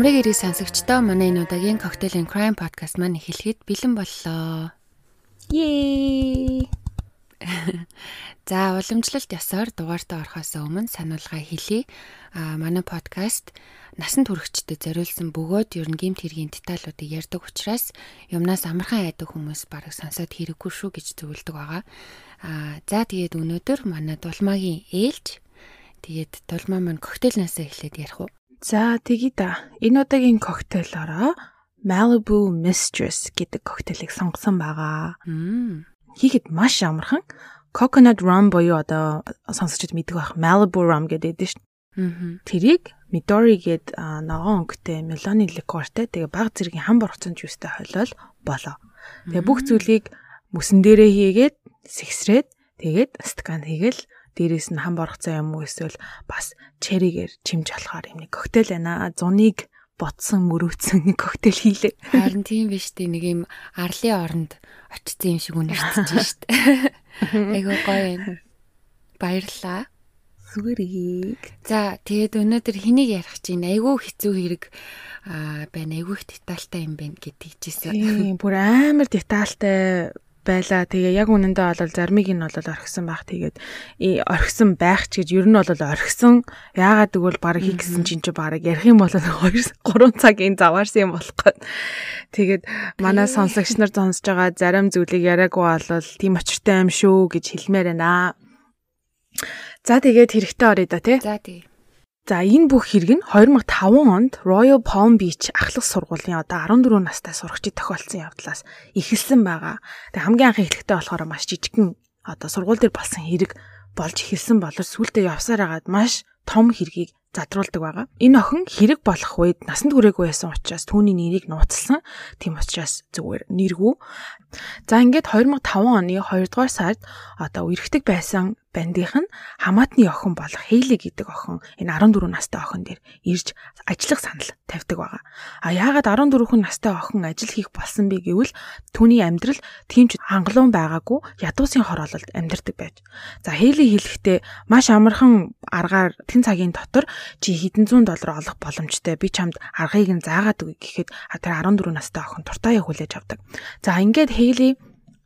Амрыг ирэх сонсогчдоо манай энэ удаагийн Cocktail and Crime podcast маань эхлэхэд бэлэн боллоо. Yay! За уламжлалт ёсоор дугаартаа орохоос өмнө сануулга хэлье. А манай подкаст насан туршидтэд зориулсан бөгөөд ер нь гемт хэргийн деталлуудыг ярьдаг учраас юмнаас амархан айдаг хүмүүс бараг сонсоод хэрэггүй шүү гэж зөвлөдөг байгаа. А за тэгээд өнөөдөр манай дулмаагийн ээлж тэгээд дулмаа маань коктейлнаас эхлээд ярих уу? За тэгье да. Энэ удаагийн коктейлороо Malibu Mistress гэдэг коктейлийг сонгосон байгаа. Хийхэд маш амархан. Coconut rum буюу одоо сонсогчд мэддэг байх Malibu rum гэдэг дээ шүү. Тэрийг Midori гээд ногоон өнгөтэй мелоны ликертэй тэгээ баг зэргийн хам борцсон жуустай хойлол болоо. Тэгээ бүх зүйлийг мөсөн дээрээ хийгээд сэгсрээд тэгээд стакан хийгээл дээрээс нь хам боргоцоо юм уу эсвэл бас черигээр чимж болохоор юм нэг коктейл байна. Зуныг ботсон мөрөөцсөн нэг коктейл хийлээ. Харин тийм биш тий нэг юм арлын оронд очсон юм шиг үнэрчэж штт. Айгуу гоё юм. Баярлаа. Сүгэрийг. За тэгээд өнөөдөр хэнийг ярих чинь айгүй хэцүү хэрэг аа байна. Айгүй их детальтай юм байна гэдгийг хэлжсэн. Тийм бүр амар детальтай байла. Тэгээ яг үнэндээ бол зармиг нь бол орхисон байх. Тэгээд орхисон байх ч гэж ер нь бол орхисон. Яагаад гэвэл баг хийгсэн чинь ч баг ярих юм бол 2 3 цагийн заваарсан юм болохгүй. Тэгээд манай сонсогч нар сонсож байгаа зарим зүйлийг яриаггүй бол тийм очиртай юм шүү гэж хэлмээр байна. За тэгээд хэрэгтэй орё да тий. За тий. За энэ бүх хэрэг нь 2005 онд Royal Palm Beach ахлах сургуулийн одоо 14 настай сурагчид тохиолдсон явдлаас эхэлсэн байгаа. Тэг хамгийн анх эхлэхдээ болохоор маш жижигхэн одоо сургууль дээр болсон хэрэг болж эхэлсэн боловч сүүлдээ явсаар агаад маш том хэргийг задруулдаг байгаа. Энэ охин хэрэг болох үед насанд хүрээгүй байсан учраас түүний нэрийг нууцлсан. Тийм учраас зүгээр нэргүй. За ингээд 2005 оны 2 дугаар сард одоо үерхдэг байсан бандийнх нь хамаатны охин болох Хейли гэдэг охин энэ 14 настай охин дээр ирж ажиллах санал тавьдаг байгаа. А яагаад 14 настай охин ажил хийх болсон бэ гэвэл түүний амьдрал тийм ч хангалуун байгаагүй ядуусын хороололд амьдардаг байж. За Хейли хэлэхдээ маш амархан аргаар тэн цагийн дотор чи хэдэн зуун доллар олох боломжтой би чамд аргыг нь заагаад өгье гэхэд тэр 14 настай охин туртааяа хүлээж авдаг. За ингээд Хейли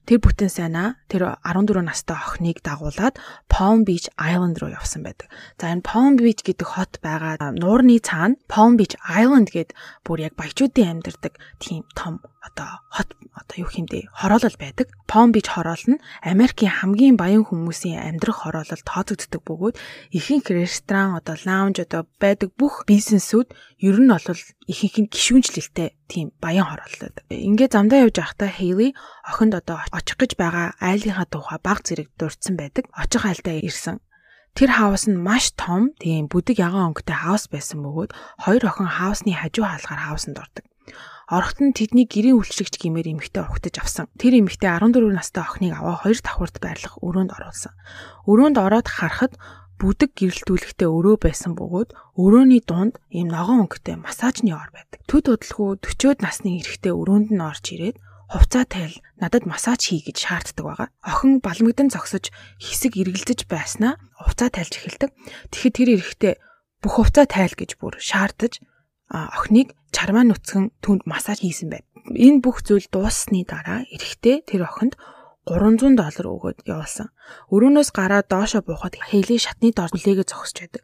Тэр бүтэн сайнаа тэр 14 настай охиныг дагуулад Palm Beach Island руу явсан байдаг. За энэ Palm Beach гэдэг хот байгаа нуурны цаана Palm Beach Island гэд бүр яг баячуудын амьдардаг тийм том одоо хот одоо юу хэмдэ хороолол байдаг. Palm Beach хороол нь Америкийн хамгийн баян хүмүүсийн амьдрах хороолол тооцогддог бөгөөд ихэнх ресторан одоо лаунж одоо байдаг бүх бизнесүүд ер нь бол ихэнх нь гişүүнчлэлтэй тийм баян хороолол. Ингээ замдаа явж байхдаа Хейли охинд одоо очих гэж байгаа айлынхаа тухай баг зэрэг дурдсан байдаг. Очих айлдаа ирсэн. Тэр хаус нь маш том, тийм бүдэг ягаан өнгөтэй хаус байсан бөгөөд хоёр охин хаусны хажуу хаалгаар хаусанд ордог. Орохт нь тэдний гэрийн үйлчлэгч гимээр эмэгтэй ухтаж авсан. Тэр эмэгтэй 14 настай охиныг аваа хоёр давхурд байрлах өрөөнд оруулсан. Өрөөнд ороод харахад бүдэг гэрэлтүүлэгтээ өрөө байсан бөгөөд өрөөний дунд ийм ногоон өнгөтэй массажны ор байдаг. Төд удалгүй 40-од насны эрэгтэй өрөөнд нь орж ирээд хувцаа тайл надад массаж хий гэж шаарддаг байгаа. Охин балмагдан зогсож хэсэг эргэлзэж байснаа хувцаа тайлж эхэлдэг. Тэгэхэд тэр эрэхтэй бүх хувцаа тайл гэж бүр шаардаж охиныг чармаа нүцгэн түнд массаж хийсэн байв. Энэ бүх зүйл дууссаны дараа эрэхтэй тэр охинд 300 доллар өгөөд явуулсан. Өрөөнөөс гараад доошо буухад Хейли шатны дор хүлээгээ зогсож байдаг.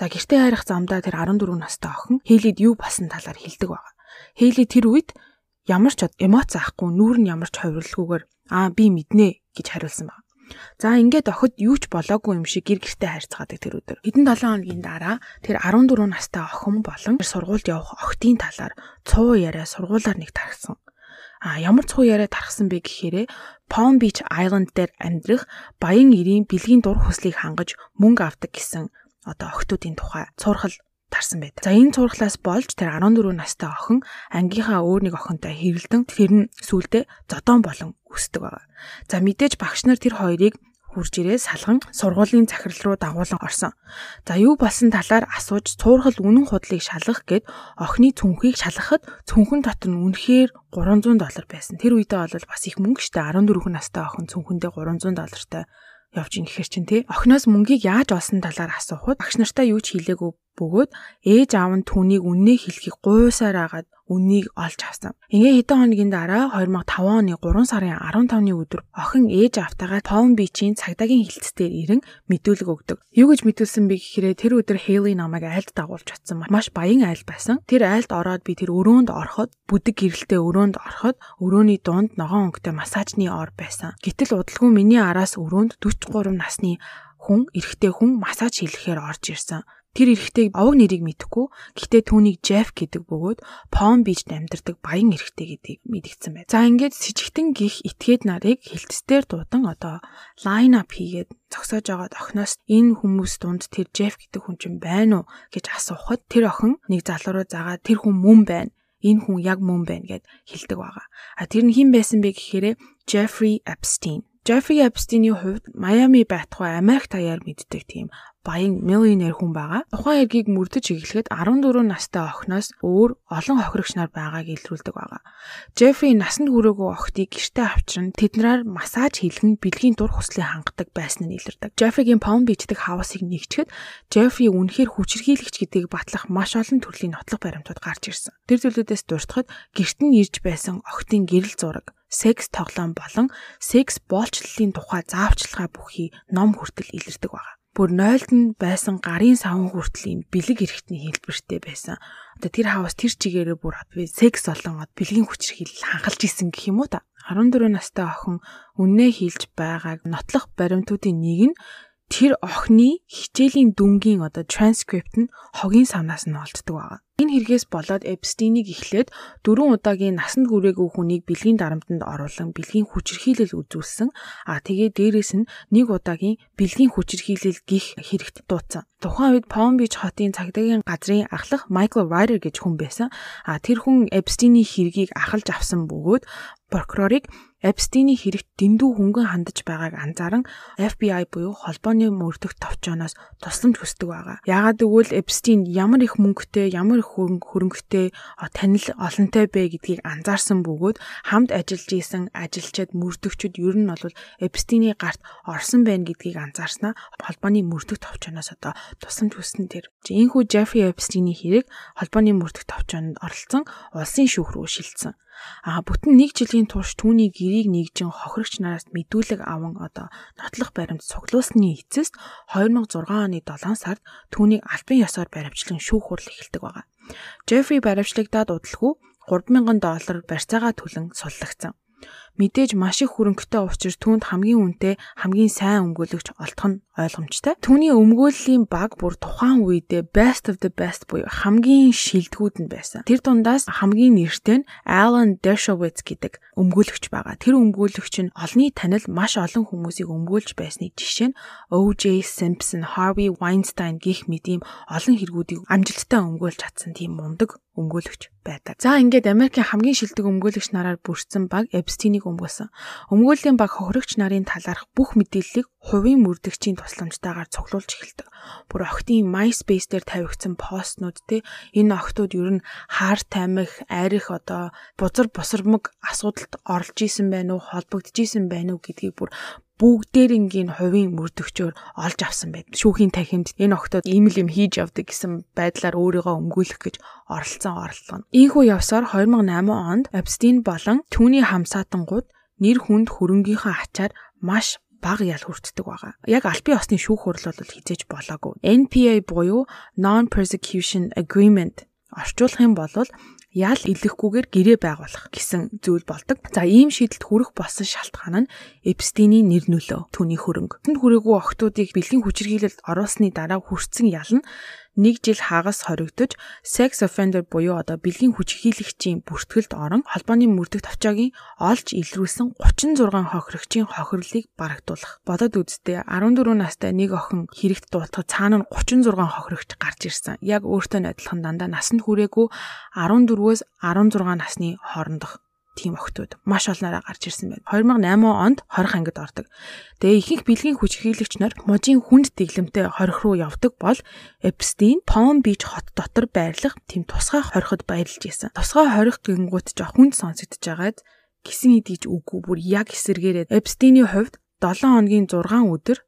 За гэртээ харих замдаа тэр 14 настай охин Хейлид юу басан талаар хэлдэг байгаа. Хейли тэр үед ямар ч эмоц авахгүй нүүр нь ямар ч хувирлгүйгээр аа би мэднэ гэж хариулсан байна. За ингээд охид юу ч болоогүй юм шиг гэр гэртээ харьцаадаг тэр өдөр. Хэдэн 7 хоногийн дараа тэр 14 настай охин болон сургуульд явах охидын талаар цуу яриа сургуулаар нэг тархсан. А ямар цуу яриа тархсан бэ гэхээрээ Palm Beach Island дээр амьдрах баян ирийн бэлгийн дур хүслийг хангаж мөнгө авдаг гэсэн одоо охтуудын тухай цуурхал тарсан байдаг. За энэ цурхлаас болж тэр 14 настай охин ангийнхаа өөр нэг охинтой хэрэлдэн тэр нь сүулдэ зодон болон өсдөг байгаа. За мэдээж багш нар тэр хоёрыг хурж ирээ салган сургуулийн захирал руу дагуулan орсон. За юу болсон талаар асууж цуурхал үнэн худлыг шалгах гээд охины цүнхийг шалгахад цүнхэн дотор нь үнэхээр 300 доллар байсан. Тэр үедээ бол бас их мөнгө штэ 14 настай охин цүнхэндээ 300 доллартай явж ийн гэхэр чин тий. Охиноос мөнгийг яаж олсон талаар асуухад багш нартай юу ч хэлээгүй бөгөөд ээж аав нь түүнийг үннээ хэлхийг гуйсаар агаад үннийг олж авсан. Ингээ хэдэн хоногийн дараа 2005 оны 3 сарын 15-ны өдөр охин ээж автагаа Palm Beach-ийн цагдаагийн хилцээр ирэн мэдүүлэг өгдөг. Юу гэж мэдүүлсэн бэ гэхээр тэр өдөр Haley намайг айлд дагуулж атсан. Маш баян айл байсан. Тэр айлд ороод би тэр өрөөнд ороход бүдэг гэрэлтэй өрөөнд ороход өрөөний дунд ногоон өнгөтэй массажны ор байсан. Гэтэл удалгүй миний араас өрөөнд 43 насны хүн эрэгтэй хүн массаж хийлгэхээр орж ирсэн. Тэр эрэгтэйг овог нэрийг мэдэхгүй. Гэхдээ түүнийг Jeff гэдэг бөгөөд Palm Beach-д амьдардаг баян эрэгтэй гэдгийг мэдгдсэн байна. За ингээд с ิจ гтэн гих этгээд нарыг хилцээр дуудан одоо line up хийгээд зогсоож байгаад охиноос энэ хүмүүс дунд тэр Jeff гэдэг хүн чинь байна уу гэж асуухад тэр охин нэг залуу руу загаад тэр хүн мөн байна энэ хүн яг мөн байна гэд хэлдэг байгаа. А тэр нь хэн байсан бэ гэхээр Jeffrey Epstein. Jeffrey Epstein-ийн хувьд Майами байтугай Америк таяар мэддэг тийм баян миллионер хүн байгаа. Тухайн эргийг мөрдөж эхлэхэд 14 настай охиноос өөр олон хохирогч нар байгааг илрүүлдэг байгаа. Джеффри насанд хүрээгүй охтыг гэртээ авчран тэднэрээр массаж хийлгэн бэлгийн дур хүслийг хангадаг байсан нь илэрдэг. Джеффригийн Palm Beach дэх хавасыг нэгчгэд Джеффри үнэхээр хүчирхийлэгч гэдгийг батлах маш олон төрлийн нотлох баримтууд гарч ирсэн. Тэр зүйлүүдээс дуртахад гэрт нь ирж байсан охтын гэрэл зураг секс тоглоом болон секс боолчлолын тухай заавчилгаа бүхий ном хүртэл илэрдэг байгаа бүр нойлд нь байсан гарын савн хүртлийн бэлэг эрэхтний хэлбэртэй байсан. Одоо тэр хавас тэр чигээрээ бүр секс болон бэлгийн хүчрхийл хангалж исэн гэх юм уу та. 14 настай охин үннээ хийлж байгааг нотлох баримтуудын нэг нь тэр охины хичээлийн дүнгийн одоо транскрипт нь хогийн савнаас нь олддог байгаа. Энэ хэрэгээс болоод Эпстинийг эхлээд дөрвөн удаагийн насанд хүрээгүй хүнийг бэлгийн дарамтанд оруулан бэлгийн хүчирхийлэл үзүүлсэн. А тэгээ дээрэс нь нэг удаагийн бэлгийн хүчирхийлэл гих хэрэгт дуудсан. Тухайн үед Palm Beach хотын цагдаагийн газрын ахлах Michael Ryder гэж хүн байсан. А тэр хүн Эпстиний хэргийг ахалж авсан бөгөөд прокурорыг Эпстиний хэрэгт дэндүү хөнгөн хандаж байгааг анзааран FBI буюу холбооны мөрдөх товчооноос тусламж хүсдэг байгаа. Яагаад гэвэл Эпстин ямар их мөнгөтэй, ямар их хөрөнгөтэй танил олонтой бэ гэдгийг анзаарсан бөгөөд хамт ажиллаж исэн ажилчид мөрдөгчд ер нь бол Эпстиний гарт орсон байна гэдгийг анзаарснаа холбооны мөрдөх товчооноос одоо тусламж хүссэн тэр. Ийхүү Джеффри Эпстиний хэрэг холбооны мөрдөх товчоонд оролцсон улсын шүүх рүү шилжсэн. А бүтэн нэг жилийн турш түүний гэрийг нэгжин хохирогч нараас мэдүүлэг аван одоо нотлох баримт цуглуулсны эцэст 2006 оны 7 сард түүнийг албан ёсоор баримтлан шүүх хурал эхэлдэг байгаа. Джеффри баримтлагдаад удалгүй 3000 доллар барьцаагаа төлөн суллагдсан. Мэдээж маш их хөрөнгөтэй учраас түүнд хамгийн үнэтэй хамгийн сайн өмгөөлөгч олдох нь ойлгомжтой. Түүний өмгөөллийн баг бүр тухайн үедээ best of the best буюу хамгийн шилдэгүүд нь байсан. Тэр дундаас хамгийн нэртэй нь Alan Dershowitz гэдэг өмгөөлөгч байгаа. Тэр өмгөөлөгч нь олонний танил маш олон хүмүүсийг өмгөөлж байсны жишээ нь O.J. Simpson, Harvey Weinstein гэх мэт ийм олон хэрэгүүдийг амжилттай өмгөөлж чадсан тийм мундаг өмгөөлөгч байдаг. За ингээд Америкийн хамгийн шилдэг өмгөөлөгч нараар бүрдсэн баг Epstein-ийг өмгөөсөн. Өмгөөллийн баг хохирогч нарын талаарх бүх мэдээллийг хувийн мөрдөгчийн тусламжтайгаар цуглуулж эхэлдэг. Бүр охтын MySpace дээр тавигдсан постнууд те энэ охтууд ер нь хаар таймах, айрах одоо бузар босромог асуудалд оролж исэн байна уу, холбогдож исэн байна уу гэдгийг бүр бүгдээрингийн хувийн мөрдөгчөөр олж авсан байд. Шүүхийн тахимд энэ октод ийм л юм хийж явдаг гэсэн байдлаар өөрийгөө өмгөөлөх гэж оролцсон оролдлого. Ийхүү явсаар 2008 онд Epstein болон түүний хамсаатангууд нэр хүнд хөрөнгийнхөө ачаар маш баг ял хүртдэг байгаа. Яг албан ёсны шүүх хурал бол хизээж болоогүй. NPA буюу Non-Persecution Agreement орчуулах юм бол ял илэхгүйгээр гэрээ байгуулах гэсэн зүйл болдог. За ийм шийдэлд хүрэх болсон шалтгаан нь Эпстиний нэр нөлөө, түүний хөрөнгө. Тэнд хүрээгүй охтуудыг бэлгийн хүчирхийлэлд оруулсны дараа хүрсэн ял нь нэг жил хагас хоригдож sex offender буюу одоо бэлгийн хүчирхийлэгчийн бүртгэлд орон холбооны мөрдөх тавчаагийн олж илрүүлсэн 36 хохирогчийн хохирлыг барагдуулах. Бодод үзтээ 14 настай нэг охин хэрэгт дуутахад цаана нь 36 хохирогч гарч ирсэн. Яг өөртөө адилхан дандаа насанд хүрээгүй 14-өөс 16 насны хоорондох тийм охтууд маш олноороо гарч ирсэн байна. 2008 онд 20 ангид ордог. Тэгээ ихэнх бэлгийн хүч хилэгч нар можийн хүнд дэглэмтэй хорих руу явдаг бол Эпстин Palm Beach хот дотор байрлах тийм тусгай хориход баярлж исэн. Тусгай хорих гингууд жоо хүнд сонсогдож байгаад гисэн идэж үгүй бүр яг эсэргээрээ Эпстиний хувьд 7 хоногийн 6 өдөр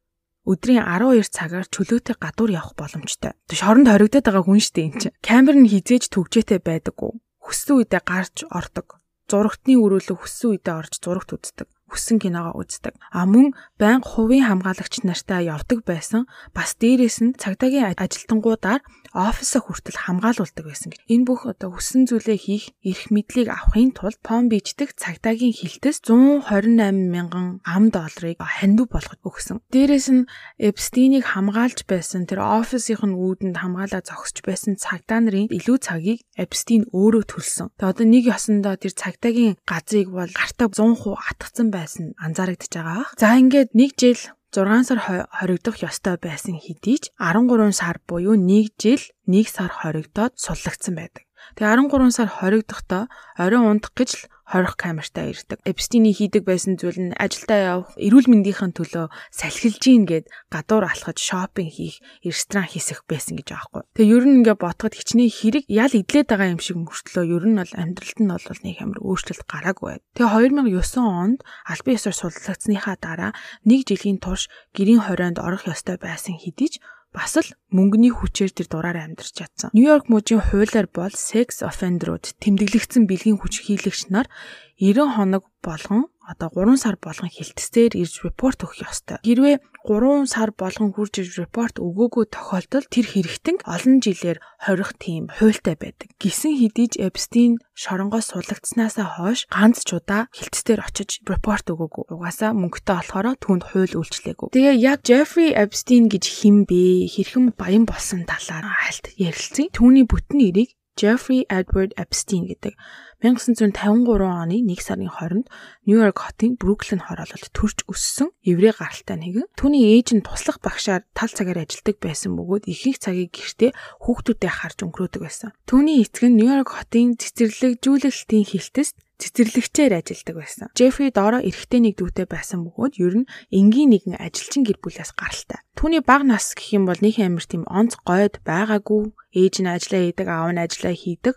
өдрийн 12 цагаар чөлөөтэй гадуур явах боломжтой. Шоронд хоригдоод байгаа хүн штэ энэ чинь. Камер нь хизээж төгжээтэй байдаггүй. Хүссэн үедээ гарч ордог. Зурагтны өрөөлө хүссэн үедээ орж зурагт үздэг хүссэн киногоо үздэг. А мөн байнга хувийн хамгаалагч нартай явдаг байсан. Бас дээрээс нь цагдаагийн ажилтнуудаар офисо хүртэл хамгаалуулдаг байсан. Энэ бүх одоо хүссэн зүйлээ хийх эрх мэдлийг авахын тулд Beach дэх цагдаагийн хилтэс 128 мянган ам долларыг хандив болгож өгсөн. Дээрээс нь Epstein-ийг хамгаалж байсан тэр офисынх нь үүдэнд хамгаалаа зогсож байсан цагдаа нарын илүү цагийг Epstein өөрөө төлсөн. Тэгээ одоо нэг ёсондоо тэр цагдаагийн газрыг бол гартаа 100% атгсан байсан анзаарэгдэж байгаа. За ингээд нэг жил 6 сар хоригдох ёстой байсан хэдий ч 13 сар буюу 1 жил 1 сар хоригдоод суллагдсан байдаг. Тэгээ 13 сар хоригдохдоо оройн ундах гэж л хорих камертаа ирдэг. Эпстиний хийдэг байсан зүйл нь ажилдаа явах, эрүүл мэндийнхэн төлөө салхилж гин гэд гадуур алхаж шопинг хийх, ресторан хийсэх байсан гэж аахгүй. Тэгээ ер нь ингээ ботход хичнээн хэрэг ял идлээд байгаа юм шиг мөртлөө ер нь бол амьдралд нь бол нэг амар өөрчлөлт гараагүй байд. Тэгээ 2009 онд албан ёсоор суллагдсныхаа дараа нэг жилийн турш гэрийн хорионд орох ёстой байсан хэдий ч бас л мөнгөний хүчээр тэр дураараа амьдарч чадсан. Нью-Йорк мужийн хуулиар бол sex offender-ууд тэмдэглэгдсэн бэлгийн хүч хийлэгч нар 90 хоног болгон одоо 3 сар болгон хилтсээр ирж репорт өгөх ёстой. Хэрвээ 3 сар болгон хурж ирж репорт өгөөгүй тохиолдолд тэр хэрэгтэн олон жилээр хорих тийм хуультай байдаг. Гисэн хэдий Эпстин шоронгоос сулагдснаасаа хойш ганц ч удаа хилтсээр очиж репорт өгөөгүй. Угаасаа мөнгөтэй болохоор түүнд хууль үйлчлээгүй. Тэгээ яг Jeffrey Epstein гэж хин бэ? Хэрхэн баян болсон талаар хальт ярилцъя. Түүний бүтэн нэрийг Jeffrey Edward Epstein гэдэг 1953 оны 1 сарын 20-нд Нью-Йорк хотын Бруклин хороололд төрж өссөн еврей гаралтай нэгэн. Түүний ээж нь туслах багшаар тал цагаар ажилладаг байсан бөгөөд ихэнх цагийг гэртээ хүүхдүүдэд харж өнгөрөөдөг байсан. Түүний эцэг нь Нью-Йорк хотын цэцэрлэгжүүлэлтийн хилтэст цэцэрлэгчээр ажилладаг байсан. Джеффри доороо эрэгтэй нэг дүүтэй байсан бөгөөд ер нь энгийн нэгэн ажилчин гэр бүлээс гаралтай. Түүний бага нас гэх юм бол нэг амир тийм онц гойд байгаагүй. Ээж нь ажиллаа хийдэг, аав нь ажиллаа хийдэг.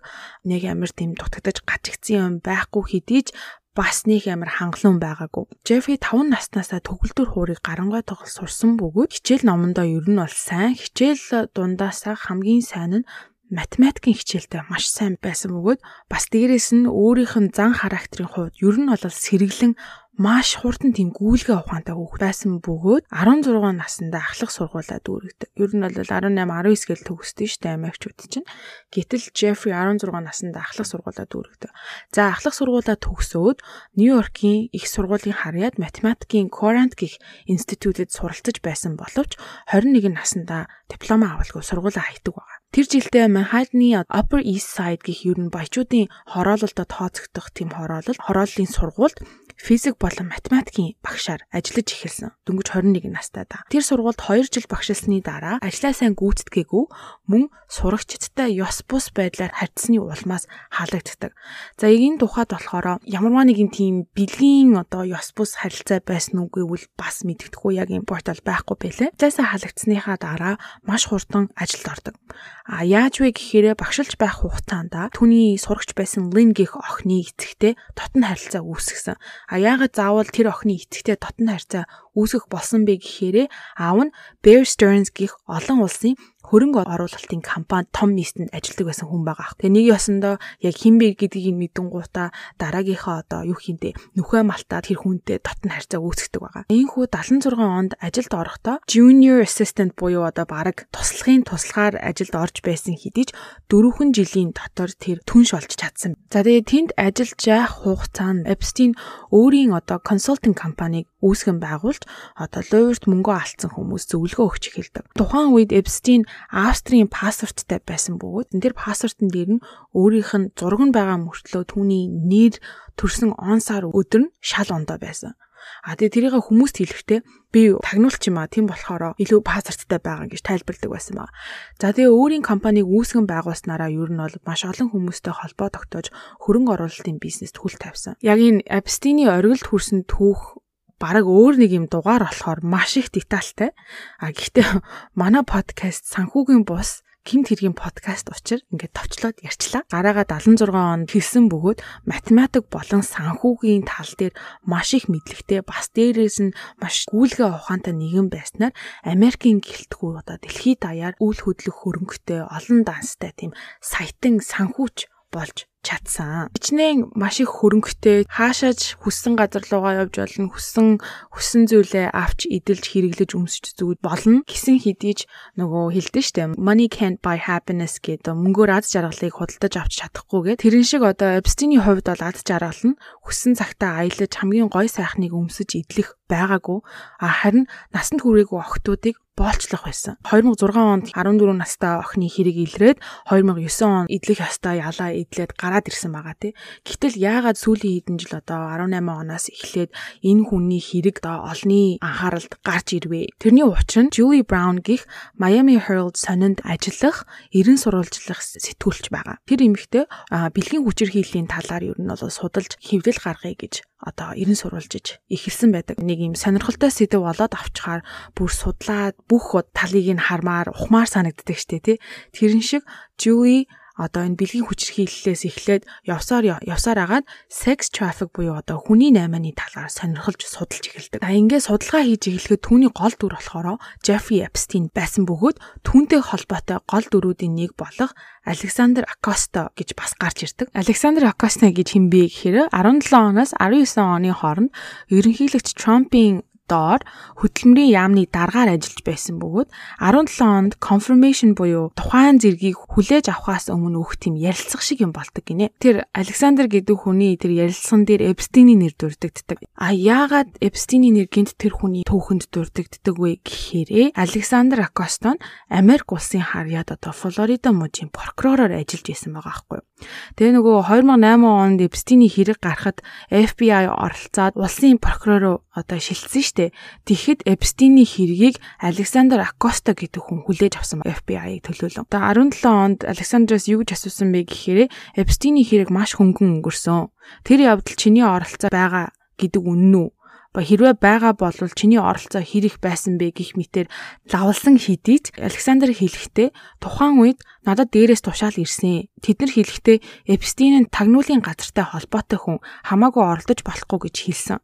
Нэг амир тийм дутагдаж гачигдсан юм байхгүй хэдий ч бас нэг амар хангалуун байгаагүй. Джеффри 5 наснаасаа төгөлдөр хуурыг гарангуй тоглол сурсан бөгөөд хичээл номондоо ер нь бол сайн, хичээл дундаасаа хамгийн сайн нь математикийн хичээлдээ маш сайн байсан бөгөөд бас дээрээс нь өөрийнх нь зан характерын хувьд ер нь бол сэргэлэн маш хурдан тийм гүйлгээ ухаантай хүүхэд байсан бөгөөд 16 наснда ахлах сургуулаа дүүрэгдэг. Ер нь бол 18 19 гэл төгсдөө штэ амигчүүд чинь. Гэтэл Джеффри 16 наснда ахлах сургуулаа дүүрэгдэг. За ахлах сургуулаа төгсөөд Нью-Йоркийн их сургуулийн харьяад математикийн Courant гих институтэд суралцж байсан боловч 21 наснда диплом авалгүй сургуулаа хайтдаг байна. Тэр жилдээ Манхаттны Upper East Side гэх ер нь баячуудын хороололдод тооцогдох тийм хороолол, хорооллын сургуульд физик болон математикийн багшаар ажиллаж эхэлсэн. Дөнгөж 21 настай да. Тэр сургуульд 2 жил багшилсны дараа ажлаа сайн гүйцэтгээгүй мөн сурагчдтай ёс бус байдлаар харьцсны улмаас хаалгагддаг. За энэ тухайд болохоор ямарваа нэгэн тийм бэлгийн одоо ёс бус харилцаа байсан үгүй бол бас мэддэхгүй яг энэ портал байхгүй байлээ. Зайсаа хаалгацсныхаа дараа маш хурдан ажилд ордог. А яаж вэ гэхээр багшилж байх хугацаанд түүний сурагч байсан Лин гих охины эцэгтэй дотн харилцаа үүсгэсэн. А яагаад заавал тэр охины эцэгтэй дотн харилцаа үүсгэх болсон бэ гэхээр аав нь Bear Stearns гих олон улсын хөрөнгө оруулалтын компани том нийтэнд ажилладаг байсан хүн байгаа. Тэгээ нэг ёсондоо яг хин бэ гэдгийг мэдэнгуудаа дараагийнхаа одоо юу хийндэ нүхэ малтаад тэр хүнтэй дотн харьцаа үүсгдэг байгаа. Ийхүү 76 онд ажилд орохдоо junior assistant буюу одоо баг туслахын туслахаар ажилд орж байсан хэдий ч дөрвөн жилийн дотор тэр түнш олж чадсан. За тэгээ тэнд ажиллаж явах хугацаанд Epstein өөрийн одоо консалтинг компанийг үүсгэн байгуулж одоо луйрт мөнгө алдсан хүмүүс зөвлөгөө өгч эхэлдэг. Тухайн үед Epstein Австрийн паспорттай байсан бөгөөд энэ тэр паспортын дээр нь өөрийнх нь зураг нь байгаа мөртлөө түүний нэр төрсэн он сар өдөр нь шал ондоо байсан. А тэгээ тэрийг хүмүүст хэлэхдээ би тагнуулч юм а тийм болохоор илүү паспорттай байгаа гэж тайлбарладаг байсан ба. За тэгээ өөрийн компанийг үүсгэн байгуулснараа ер нь бол маш олон хүмүүстэй холбоо тогтоож хөрөнгө оруулалтын бизнест хүл тавьсан. Яг энэ Epstein-ийн оргилд хүрсэн түүх бараг өөр нэг юм дугаар болохоор маш их детальтай. А гэхдээ манай подкаст санхүүгийн бус Ким тэргийн подкаст учир ингээд товчлоод ярьчлаа. Гараагаа 76 онд хэлсэн бөгөөд математик болон санхүүгийн тал дээр маш их мэдлэгтэй бас дээрээс нь маш гүйлгээ ухаантай нэгэн байснаар Америкийн гэлтгүү одоо дэлхийд даяар үйл хөдлөх хөрөнгөтэй олон данстай тийм саятан санхүүч болж чадсан. Бичнээн маш их хөрөнгөтэй хаашаач хүссэн газар руугаа явж болно, хүссэн хүссэн зүйлээ авч идэлж хэрэглэж өмсөж зүгд болно гэсэн хэдийж нөгөө хэлдэж штэ money can't buy happiness гэдэг мөнгөөр аз жаргалыг худалдаж авч чадахгүйгээ тэрэн шиг одоо Epstein-ийн хувьд бол аз жаргал нь хүссэн цагтаа аялаж хамгийн гой сайхныг өмсөж идэх байгаагүй. А харин насанд хүрээгүй охтуудыг боолчлох байсан. 2006 онд 14 настай охины хэрэг илрээд 2009 он идэх ёстой ялаа идлээд гараад ирсэн байгаа тий. Гэтэл яагаад сүүлийн хэдэн жил одоо 18 оноос эхлээд энэ хүний хэрэг одоо олонний анхааралд гарч ирвэ. Тэрний учир нь Julie Brown гих Miami Herald сонинд ажиллах, эрен сурвалжлах сэтгүүлч байгаа. Тэр эмэгтэй бэлгийн хүчирхийллийн талаар ер нь бол судалж хэвлэл гаргая гэж одоо эрен сурвалжиж эхэлсэн байдаг. Нэг юм сонирхолтой сэдв болоод авчхаар бүр судлаад бүх талыг нь хармаар ухмаар санагддаг штэ тий. Тэрэн шиг Julie одоо энэ бэлгийн хүчирхийллээс эхлээд явсаар явсаар агаад sex traffic буюу одоо хүний наймааны талаар сонирхолж судалж эхэлдэг. За ингээд судалгаа хийж эхлэхэд түүний гол дүр болохоор Jeffrey Epstein байсан бөгөөд түүнтэй холбоотой гол дүрүүдийн нэг болох Александр Акоста гэж бас гарч ирдэг. Александр Акоста гэж хэн бэ гэхээр 17 оноос 19 оны хооронд ерөнхийлөгч Трампын доор хөдөлмөрийн яамны дараагаар ажиллаж байсан бөгөөд 17 онд confirmation буюу тухайн зэргийг хүлээж авахаас өмнө өгөх тийм ярилцах шиг юм болдог гинэ. Тэр Александр гэдэг хүний тэр ярилцсан дээр Эпстиний нэр дурддагддаг. А яагаад Эпстиний нэр гинт тэр хүний түүхэнд дурддагддаг вэ гэхээрээ Александр Акостон Америк улсын харьяад одоо Флорида мужийн прокуророор ажиллаж исэн байгаа байхгүй юу. Тэгээ нөгөө 2008 онд Эпстиний хэрэг гарахад FBI оролцоод улсын прокуророо одоо шилжсэн штэ. Тэгэхэд Эпстиний хэргийг Александр Акоста гэдэг хүн хүлээж авсан FBI-ийг төлөөлөн. Одоо 17 онд Александраас юу гэж асуусан бэ гэхээр Эпстиний хэрэг маш хөнгөн өнгөрсөн. Тэр явдал чиний оролцоо байгаа гэдэг үнэн үү? Хэрвээ байгаа бол чиний оролцоо хэрэг байсан бэ гих мэтэр лавлсан хэдий ч Александр хэлэхдээ тухайн үед надад дээрээс тушаал ирсэн. Тэд нар хэлэхдээ Эпстин нь тагнуулын газартай холбоотой хүн хамаагүй оролдож болохгүй гэж хэлсэн.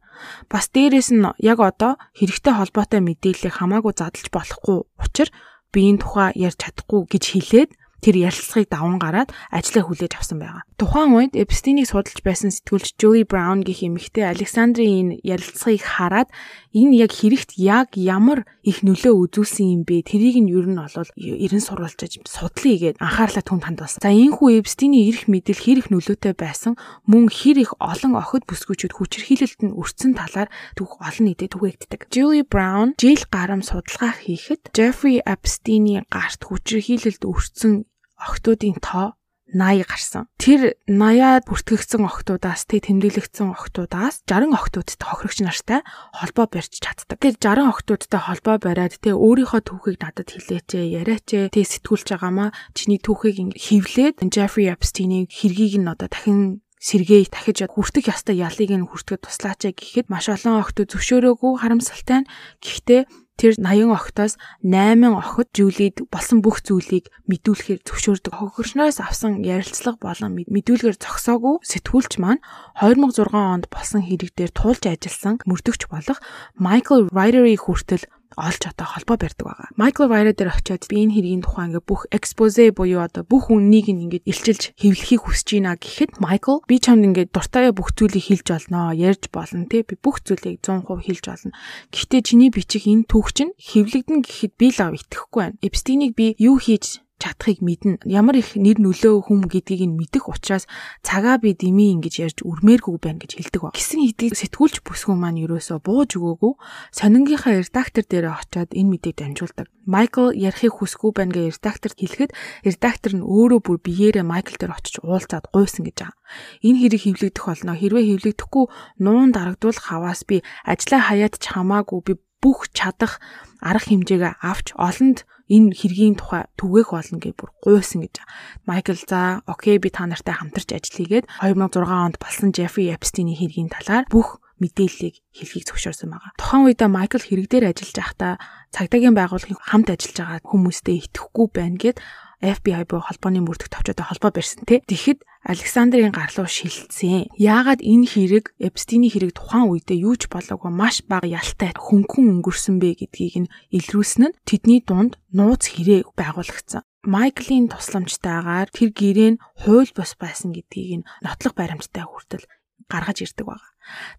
Бас дээрээс нь яг одоо хэрэгтэй холбоотой мэдээллийг хамаагүй задлж болохгүй учраа би энэ тухай ярьж чадахгүй гэж хэлээд тэр ярилцлагыг даван гараад ажлаа хүлээж авсан байгаа. Тухайн үед Эпстинийг судалж байсан сэтгүүлч Julie Brown гэх эмэгтэй Александрийн энэ ярилцлагыг хараад энэ яг хэрэгт яг ямар их нөлөө үзүүлсэн юм бэ? Тэрийг нь ер нь бол ерэн сурвалжиж судлаа гээд анхаарлаа түн хандуулсан. За энэхүү Эпстиний эрх мэдэл хэр их нөлөөтэй байсан мөн хэр их олон охид бүсгүүчүүд хүчирхийлэлд нь өртсөн талаар түүх олон нийтэд түгээгддэг. Julie Brown жил гарам судалгаа хийхэд Jeffrey Epstein-ийн гарт хүчирхийлэлд өртсөн охтуудын тоо 80 гарсан. Тэр 80-аад бүртгэгдсэн охтуудаас тэг тэмдэглэгдсэн охтуудаас 60 охтуудтай хохирогч нартай холбоо барьж чаддаг. Тэр 60 охтуудтай холбоо бариад тэг өөрийнхөө түүхийг надад хэлээч, яриач, тэг сэтгүүлж байгаамаа чиний түүхийг хевлээд Jeffrey Epstein-ийг хэргийг нь одоо дахин сэргээ дахиж хүртэх ёстой ялыг нь хүртгэж туслаач гэхэд маш олон охтууд зөвшөөрөөгүй харамсалтай нь гэхдээ Тэр 80 охтоос 8 охид Жулид болсон бүх зүйлийг мэдүүлэхээр зөвшөөрдөг. Хохирчноос авсан ярилцлага болон мэдүүлгээр зогсоогүй сэтгүүлч маань 2006 онд болсон хэрэг дээр туулж ажилласан мөрдөгч болох Michael Ryder-ийг хүртэл олж одоо холбоо барьдаг байгаа. Майкл Вайра дээр очиод би энэ хэргийн тухай ингээ бүх экспозе буюу одоо бүх үннийг ингээд илчилж хэвлэхийг хүсэж байна гэхэд Майкл би чамд ингээд дуртай бүх зүйлийг хэлж олноо, ярьж болно тий би бүх зүйлийг 100% хэлж олно. Гэхдээ чиний бичих энэ түүх чинь хэвлэгдэн гэхэд би л ав итгэхгүй байна. Эпстинийг би юу хийж чадахыг мэднэ. Ямар их нэр нөлөө хүм гэдгийг нь мэдэх учраас цагаа би дими ингэж ярьж үрмээргүй байна гэж хэлдэг ба. Гисэн хэдийг сэтгүүлч бүсгүй маань ерөөсөө бууж өгөөгүй сонингийнхаа редактор дээр очиод энэ мэдээг дамжуулдаг. Майкл ярихыг хүсгүй байна гэж редакторт хэлэхэд редактор нь өөрөө бүр биеэрээ Майкл дээр очиж уулзаад гуйсан гэж байгаа. Энэ хэрэг хевлэгдэх болно. Хэрвээ хевлэгдэхгүй нуун дарагдуулах хаваас би ажлаа хаяад ч хамаагүй би бүх чадах арга хэмжээгээ авч олонд энэ хэргийн тухай түгээх болно гэж бүр гуйсан гэж. Майкл за окей би та нартай хамтарч ажиллагээд 2006 онд болсон Jeffrey Epstein-ийн хэргийн талаар бүх мэдээллийг хэлхийг зөвшөөрсөн байгаа. Тухайн үед Майкл хэрэг дээр ажиллаж байхдаа цагдаагийн байгууллагын хамт ажиллаж байгаа хүмүүстэй итгэхгүй байна гэд FBI буюу холбооны мөрдөх товчтой холбоо барьсан тий. Тэгэхэд Александрийн гарлуу шилжсэн. Яагаад энэ хэрэг Эпстиний хэрэг тухайн үедээ юу ч болоогүй маш бага ялтай хөнгөн өнгөрсөн бэ гэдгийг нь илрүүлсэн нь тэдний дунд нууц хэрэг байгуулагдсан. Майклийн тусламжтайгаар тэр гэрээ нь хууль бус байсан гэдгийг нь нотлох баримттай хүртэл гаргаж ирдэг байна.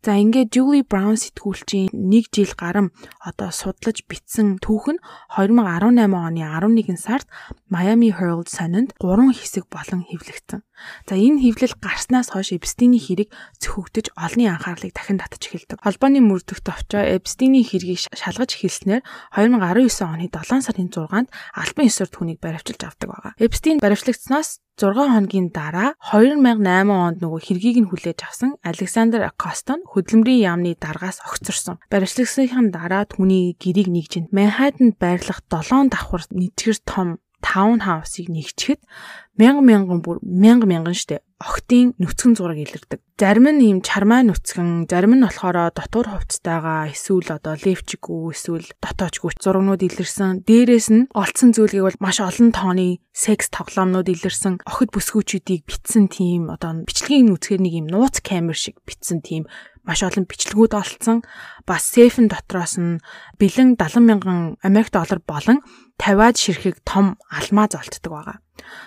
За ингээд Julie Brown сэтгүүлчийн 1 жил гарам одоо судлаж бичсэн түүх нь 2018 оны 11 сард Miami Herald сонинд 3 хэсэг болон хэвлэгдсэн. За энэ хэвлэл гарснаас хойш Эпстиний хэрэг цөхөгдөж олонний анхаарлыг дахин татж эхэлдэг. Холбооны мөрдөх товчоо Эпстиний хэргийг шалгаж эхэлснээр 2019 оны 7 сарын 6-нд албан ёсоор түүнийг баривчилж авдаг байгаа. Эпстин баривчлагдсанаас 6 хоногийн дараа 2008 онд нөгөө хэргийг нь хүлээж авсан Александр Акостон хөдөлмөрийн яамны даргаас огцорсон. Баримтлагсныхын дараа түүний гэрийг нэгжинд Манхэттанд байрлах 7 давхар нэгтгэр том таун хаусыг нэгчгэд мянган мянган бүр мянган мянган штэ охтын нүцгэн зураг илэрдэг. Зарим нь ийм чармаа нүцгэн, зарим нь болохоор дотор хувцтайгаа эсвэл одоо левчгүү эсвэл дотоочгүй зурагнууд илэрсэн. Дээрээс нь олцсон зүйлгийг бол маш олон тооны секс тоглоомнууд илэрсэн. Охид бүсгүүчүүдийг битсэн тийм одоо бичлэгийн нүцгээр нэг ийм нууц камер шиг битсэн тийм маш олон бичлэгүүд олцсон. Бас сейфэн дотроос нь бэлэн 70 мянган Америк доллар болон 50-аад ширхэг том алмаз олддог байгаа.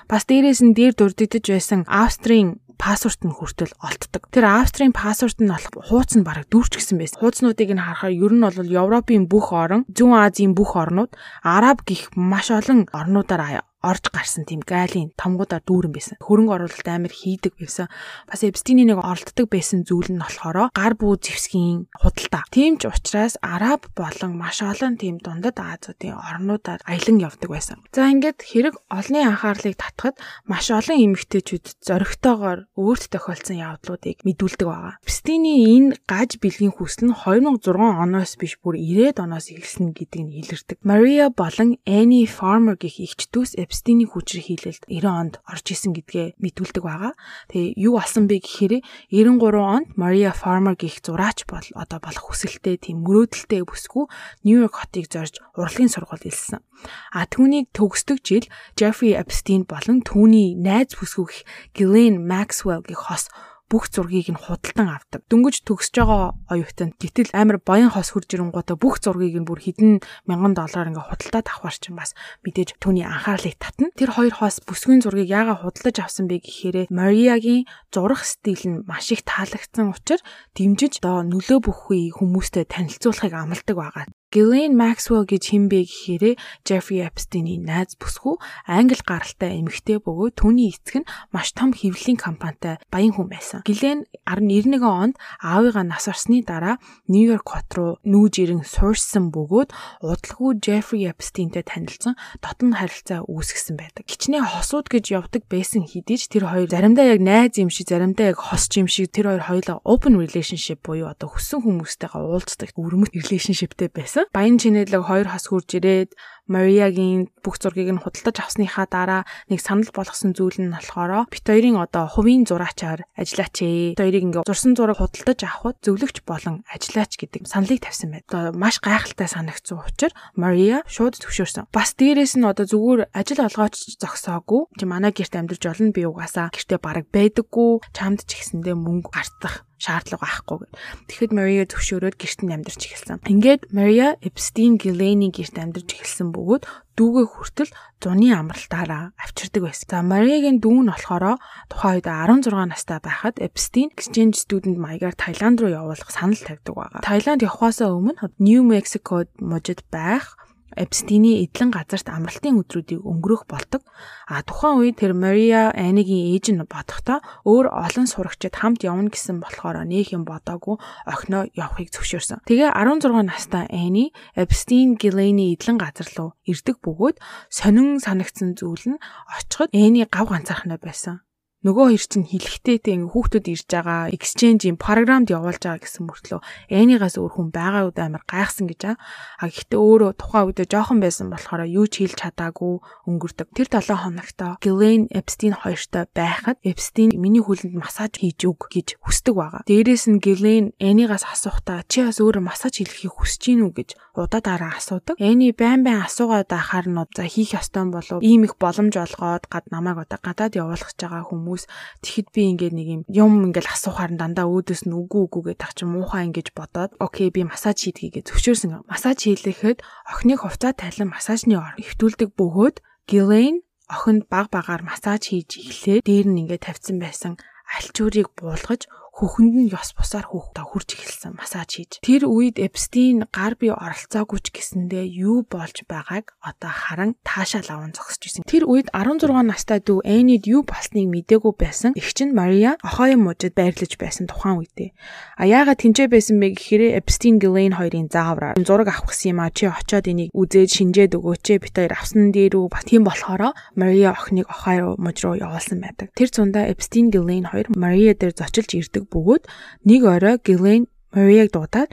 Бас дээрээс нь дээр дурддаж байсан Австрийн паспорт нь хүртэл олддог. Тэр Австрийн паспорт нь болох хууц нь бараг дүүрч гисэн байсан. Хууцнуудыг нь харахаар ер нь бол Европын бүх орон, Зүүн Азийн бүх орнууд, Араб гих маш олон орнуудаар орж гарсан тийм гайлын томгуудаар дүүрэн байсан. Хөрөнгө оруулалт амар хийдэг байсан. Бас Эпстиний нэг оролддог байсан зүйл нь болохоор гар бүү зевсгийн худалдаа. Тийм ч учраас Араб болон маш олон тийм дундад Азиудын орнуудаар аялан явдаг байсан. За ингээд хэрэг олонний анхаарлыг татахад маш олон эмэгтэйчүүд зоригтойгоор өөрт тохиолдсон явдлуудыг мэдүүлдэг байгаа. Эпстиний энэ гаж бэлгийн хүсэл нь 2006 оноос биш бүр 90-ад оноос эхэлсэн гэдэг нь илэрдэг. Maria болон Annie Farmer гэх эгч дүүс Эпстиний хүчрэх хийлэлд 90 онд орж исэн гэдгээ мэдүүлдэг байгаа. Тэгээ юу болсон бэ гэхээр 93 онд Maria Farmer гих зураач бол одоо болох хүсэлтэй тийм мөрөөдөлтэй бүсгүй Нью-Йорк хотыг зорж урлагийн сургууль илсэн. А түүнийг төгсдөг жил Jeffrey Epstein болон түүний найз бүсгүй Ghislaine Maxwell гих хос бүх зургийг нь худалдан авдаг. Дөнгөж төгсөж байгаа оюутанд гэтэл амар баян хос хурж ирэнгуудаа бүх зургийг нь бүр хэдэн мянган доллараар ингээ худалдаад авахар чинь бас мэдээж түүний анхаарлыг татна. Тэр хоёр хос бүсгүйн зургийг яагаад худалдаж авсан бэ гэхээр Мариагийн зурах стил нь маш их таалагдсан учраас дэмжиж одоо нөлөө бүхий хүмүүстэй танилцуулахыг амладаг байгаа. Ghislaine Maxwell гэж хэн бэ гэхээр Jeffrey Epstein-ийн найз бүсгүй англи гаралтай эмэгтэй бөгөөд түүний эцэг нь маш том хэвлэлийн компанитай баян хүн байсан. Ghislaine 1991 онд аавыгаа нас орсны дараа Нью-Йорк хот руу нүүж ирэн суурьсан бөгөөд удалгүй Jeffrey Epstein-тэй танилцсан дотн харилцаа үүсгэсэн байдаг. Кичнээн хосууд гэж явдаг байсан хэдий ч тэр хоёр заримдаа яг найз юм шиг заримдаа яг хос юм шиг тэр хоёр хоёулаа open relationship буюу одоо хүссэн хүмүүстэйгээ уулздаг өрмөт relationshipтэй байсан баян чинэлэг хоёр хас хурж ирээд Мариагийн бүх зургийг нь худалдаж авсныхаа дараа нэг санал болгосон зүйл нь болохоор бит хоёрын одоо хувийн зураачаар ажиллаач ээ. Бит хоёрыг ингээ зурсан зураг худалдаж авахд зөвлөгч болон ажиллаач гэдэг саналыг тавьсан байд. Одоо маш гайхалтай санагдсан учраас Мария шууд зөвшөөрсөн. Бас дээрэс нь одоо зүгээр ажил олгооч зогсоогүй. Чи манай гэрт амьдарч олно би угаасаа гэртээ бараг байдаггүй. Чамд ч ихсэндээ мөнгө гартах шаардлага байхгүй гэд. Тэгэхэд Мария зөвшөөрөөд гэрт нь амьдарч эхэлсэн. Ингээд Мария Эпстин Гилейний гэрт амьдарч эхэлсэн бөгөөд дүүгээ хүртэл зуны амралтаараа авчирдаг байсан. За Мариагийн дүү нь болохоор тухайн үед 16 настай байхад Эпстин exchange student маягаар Таиланд руу явуулах санал тавьдаг байгаа. Таиланд явахаасаа өмнө Нью Мексикод мужид байх Эпстиний эдлэн газарт амралтын өдрүүдийг өнгөрөх болдог. А тухайн үед тэр Мария Анигийн ээж нь бодохдоо өөр олон сурагчид хамт явна гэсэн болохоор нөх юм бодоагүй охиноо явахыг зөвшөөрсөн. Тэгээ 16 настай Ани Эпстин Гилейний эдлэн газар руу ирдэг бөгөөд сонин санагдсан зүйл нь очиход Ани гав ганцаархнаа байсан нөгөө хоёр чинь тэг ингээ хүүхдүүд ирж байгаа exchange-ийн програмд явуулж байгаа гэсэн мөртлөө Энигаас өөр хүн байгаа үед амар гайхсан гэж аа. А гэхдээ өөрөө тухайн үедээ жоохон байсан болохоор юу ч хэлж чадаагүй өнгөрдөг. Тэр 7 хоногт Ghislaine Epstein хоёртой байхад Epstein миний хөлөнд массаж хийж өг гэж хүсдэг байгаа. Дээрээс нь Ghislaine Энигаас асуухтаа чи бас өөрөө массаж хийхийг хүсэж гин үү гэж удаа дараа асуудаг. Эни байн байн асуугаад ахаар нь за хийх ёстой болов ийм их боломж олгоод гад намайг одоо гадаад явуулах гэж байгаа хүмүүс тэгэхэд би ингээд нэг юм юм ингээд асуухаар нь дандаа өөдөөс нь үгүй үгүй гэдэг ах чи муухай ингэж бодоод окей би массаж хийдгийг зөвшөөрсөн. Массаж хийлэхэд охиныг хувцас тайлан массажны ор хөвтүүлдэг бөгөөд Ghislaine охинд баг багаар массаж хийж эхлээд дээр нь ингээд тавьсан байсан альчуурыг буулгаж хөхөнд нь ёс бусаар хүүхдээ хурж эхэлсэн массаж хийж. Тэр үед Эпстин гар бие оролцоогүй ч гэсэндээ юу болж байгааг одоо харан таашаал аван зогсож исэн. Тэр үед 16 настай дүү Энид юу болсныг мдээгүй байсан. Эгч нь Мария охоён мужид байрлаж байсан тухайн үедээ. А яагаад тэнцээ байсан бэ гэхээр Эпстин Гилейн хоёрын заавраар зураг авах гэсэн юм а чи очоод энийг үзээд шинжээд өгөөч бид хоёр авсан дээр үү тийм болохоор Мария охиныг охоо муж руу явуулсан байдаг. Тэр цундаа Эпстин Гилейн хоёр Мария дээр зочилж ирдэг байдаг бөгөөд нэг орой Гилен Марияг дуудаад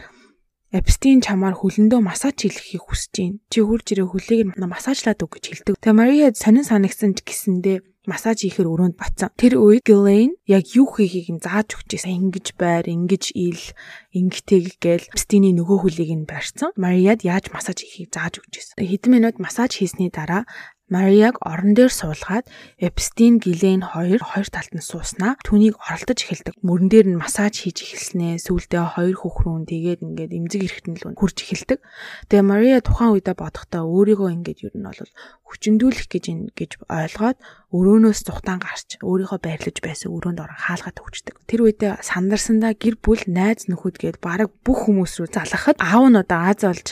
Эпстин чамаар хөлөндөө массаж хийлгэхийг хүсэж байна. Чи хурж ирээ хөлийг массажлаад өг гэж хэлдэг. Тэгээ Мария сонин санагсан ч гэсэндээ массаж хийхээр өрөөнд батсан. Тэр үед Ghislaine яг юу хийхийг нь зааж өгч байсан. Ингиж байр, ингиж ил, ингэтэйг гээл Эпстиний нөгөө хөлийг нь барьсан. Марияд яаж массаж хийхийг зааж өгч байсан. Хэдэн минут массаж хийсний дараа Марияг орон дээр суулгаад Эпстин Гилен хоёр хоёр талд нь сууснаа түүнийг оролдож эхэлдэг. Мөрөн дээр нь массаж хийж эхэлснээ сүүлдээ хоёр хөхрүүн тэгээд ингээд эмзэг эрэхтэн л хурж эхэлдэг. Тэгээ Мария тухайн үедээ бодохдоо өөрийгөө ингээд ер нь бол хүчндүүлэх гэж гэж ойлгоод өрөөнөөс зүхтаан гарч өөрийнхөө байрлаж байсан өрөөнд орон хаалгаад өгчдөг. Тэр үедээ сандарсандаа гэр бүл найз нөхөд гээд бараг бүх хүмүүс рүү залгахад аав нь одоо Аз болж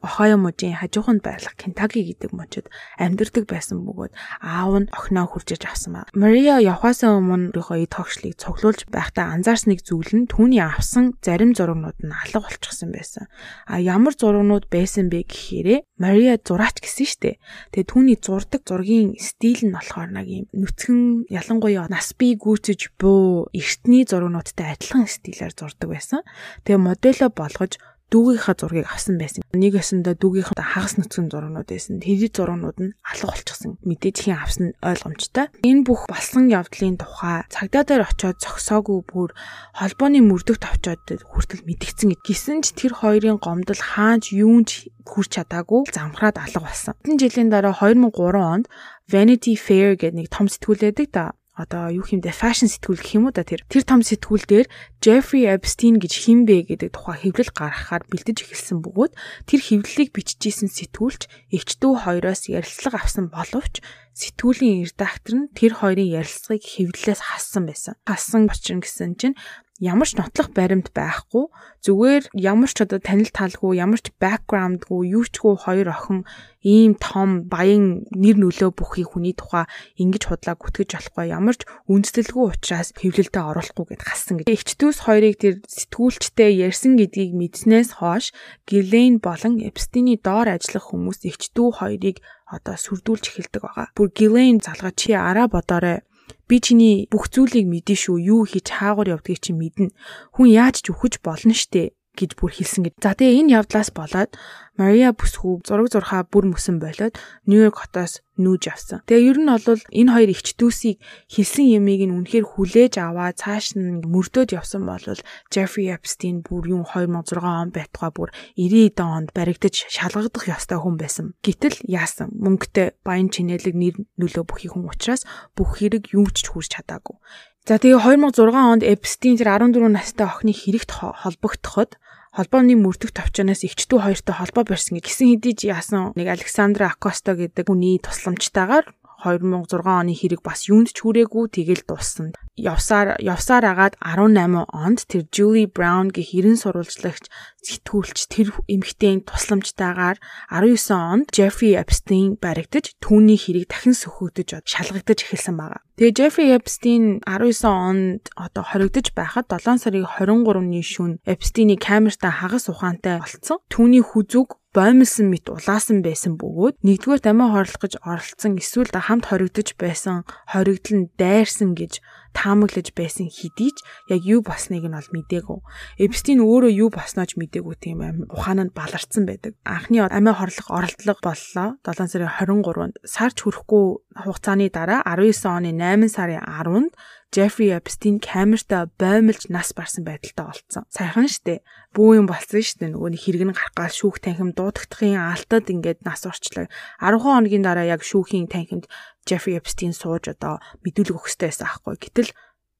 Ohio мужийн хажууханд байх Kentucky гэдэг мужид амьдардаг байсан бөгөөд аав нь охиноо хүрчээж авсан ба. Maria явхаас өмнө өөрийнхөө эд хогшлыг цуглуулж байхдаа анзаарсныг зүйл нь түүний авсан зарим зурагнууд нь алга болчихсон байсан. А ямар зурагнууд байсан бэ гэхээрээ Maria зураач гэсэн штэ. Тэгээ түүний зурдаг зургийн стил нь болохоор нэг юм нүцгэн ялангуяа нас бие гүйцэж буу эртний зурагнуудтай адилхан стилээр зурдаг байсан. Тэгээ модело болгож дүүгийнхаа зургийг авсан байсан. Нэг өсөндөө дүүгийнхаа хагас нүцгэн зургнууд байсан. Тэр зургнууд нь алга болчихсон. Мэдээж хин авсан нь ойлгомжтой. Энэ бүх болсон явдлын тухай цагдаа дээр очиод зогсоогүй бүр холбооны мөрдөгт очиод хүртэл мэдгдсэн гэсэн ч тэр хоёрын гомдол хааж юунч хүрч чадаагүй замхраад алга болсон. Хэдэн жилийн дараа 2003 онд Vanity Fair гэдэг нэг том сэтгүүл байдаг да одоо юу хэмдэ фэшн сэтгүүл гэх юм уу да тэр тэр том сэтгүүл дээр Jeffrey Epstein гэж хин бэ гэдэг тухай хэвлэл гаргахаар бэлдэж эхэлсэн бөгөөд тэр хэвлэлийг бичижсэн сэтгүүлч эгчдүү хоёроос ярилцлага авсан боловч сэтгүүлийн редактор нь тэр хоёрын ярилцлагыг хэвлэлээс хассан байсан. Хассан нь гэсэн чинь ямар ч нотлох баримт байхгүй зүгээр ямар ч одоо танил талгүй ямар ч бэкграундгүй юу чгүй хоёр охин ийм том баян нэр нөлөө бүхий хүний тухай ингэж худлаа гүтгэж болохгүй ямар ч үндэслэлгүй учраас хэвлэлтэд оруулахгүй гэд гассан гэж. Эгчдүүс хоёрыг тэр сэтгүүлчтэй ярьсан гэдгийг мэдснээс хойш Гилейн болон Эпстиний доор ажиллах хүмүүс эгчдүү хоёрыг одоо сүрдүүлж эхэлдэг байгаа. Бүр Гилейн залгаа чи араа бодоорой Би чиний бүх зүйлийг мэдэн шүү. Юу хийж хаагур явдгийг чи мэднэ. Хүн яаж ч үхэж болно штэ гэж бүр хэлсэн гэж. За тэгээ энэ явдлаас болоод Мария бүсгүй зураг зурхаа бүр мөсөн болоод Нью-Йорк хотоос нүүж авсан. Тэгээ ер нь бол энэ хоёр эгчдүүсийг хэлсэн ямиг нь үнэхээр хүлээж аваа цааш нь мөрдөөд явсан бол Jeffrey Epstein бүр юм 2006 он байтугай бүр 90 онд баригдаж шалгагдах ёстой хүн байсан. Гэтэл яасан мөнгөтэй баян чинэлэг нэр нөлөө бүхий хүн учраас бүх хэрэг юу ч хүрч чадаагүй. За тэгээ 2006 онд Эпстин тэр 14 настай охины хэрэгт холбогдоход холбооны мөрдөх товчоноос эгчдүү хоёртой холбоо барьсан гэсэн хэдий яасан нэг Александра Акосто гэдэг хүний тусламжтайгаар 2006 оны хэрэг бас юунд ч хүрээгүй тэгэл дууссан. Явсаар явсаар агаад 18 онд тэр Julie Brown гэх 90 сурвалжлагч сэтгүүлч тэр эмэгтэйн тусламжтайгаар 19 онд Jeffrey Epstein баригдаж түүний хэрэг дахин сөхөгдөж шалгагдаж эхэлсэн байгаа. Тэгээ Jeffrey Epstein 19 онд одоо хоригдож байхад 7 сарын 23-ны шөнө Epstein-ий камертаа хагас ухаантай болцсон. Түүний хүзүг боомлсон мэт улаасан байсан бөгөөд нэгдүгээр амиа хорлох гэж оролцсон эсвэл хамт хоригдож байсан хоригдол нь дайрсан гэж таамаглаж байсан хэдий ч яг юу болсныг нь бол мдээгүй. Эпстин өөрөө юу боснооч мдээгүй тийм ухаан нь баларцсан байдаг. Анхны амиа хорлох оролдлого боллоо 7 сарын 23-нд сарч хүрэхгүй хугацааны дараа 19 оны 8 сарын 10-нд Jeffrey Epstein камертаа боомлж нас барсан байдалтай олцсон. Сайхан штэ. Бүү юм болсон штэ. Нөгөө нэг хэрэг нь гарах гал шүүх танхим дуудагдахын алтад ингээд нас орчлоо. 10 хоногийн дараа яг шүүхийн танхимд Jeffrey Epstein сууж одоо мэдүүлэг өгөх хэрэгтэй байсан аахгүй. Гэтэл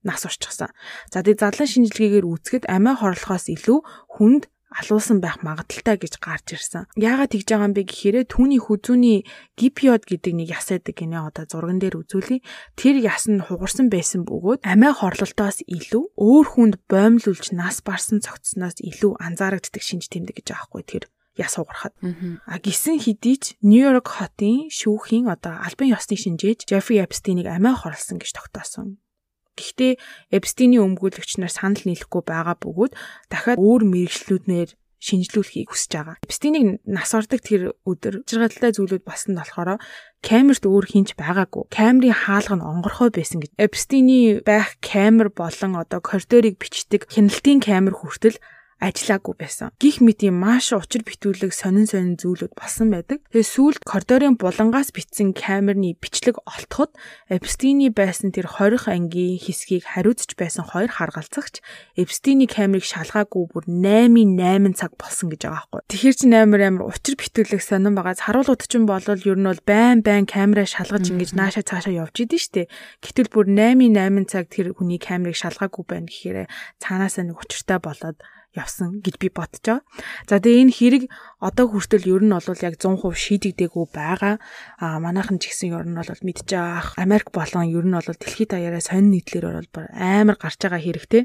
нас орчихсан. За тэгээ задлан шинжилгээгээр үзэхэд амиа хорлохоос илүү хүнд алуулсан байх магадaltaй гэж гарч ирсэн. Яагаад тэгж байгаа юм бэ гэхээр түүний хүзүүний гипиод гэдэг нэг яс байдаг гинэ одоо зурган дээр үзүүлээ. Тэр яс нь хугарсан байсан бөгөөд амиа хорлолтоос илүү өөр хүнд боомлуулж нас барсан цогцсноос илүү анзаарагддаг шинж тэмдэг гэж байгаа хгүй тэр яс угарахад. А гисэн хэдий ч Нью-Йорк хотын шүүхийн одоо албан ёсны шинжээч Jeffrey Epstein-ыг амиа хорлсон гэж тогтоосон. Гэхдээ Эпстиний өмгөөлөгч нар санал нийлэхгүй байгаа бөгөөд дахиад өөр мэрэгчлүүднээр шинжлүүлэхийг хүсэж байгаа. Эпстинийг нас ордог тэр өдөр жиргалтай зүйлүүд болсон болохоор камерт өөр хинч байгаагүй. Камерын хаалга нь онгорхой байсан гэж. Эпстиний байх камер болон одоо коридорыг бичдэг хяналтын камер хүртэл ажиллаагүй байсан. Гих мэтийн маш учир битүүлэг сонин сонин зүйлүүд болсон байдаг. Тэгээ сүүлд коридорын булангаас битсэн камерны бичлэг олтоход Эпстиний байсан тэр 20 ангийн хэсгийг хариуцж байсан хоёр харгалзагч Эпстиний камерыг шалгаагүй бүр 8-8 цаг болсон гэж байгаа байхгүй. Тэгэхэр чи амар амар учир битүүлэг сонин байгаас харуулууд ч юм бол ер нь бол байн байн камераа шалгаж ингэж нааша цаашаа явж идэв штэ. Гэтэл бүр 8-8 цаг тэр хүний камерыг шалгаагүй байна гэхээр цаанаасаа нэг учиртай болоод явсан гэж би бодож байгаа. За тэгээ энэ хэрэг одоо хүртэл ер нь бол яг 100% шийдэгдээгүй байгаа. А манайхан ч гэсэн ер нь бол мэдж байгаа. Америк болон ер нь бол дэлхийд даяараа сонин нийтлэр бол амар гарч байгаа хэрэгтэй.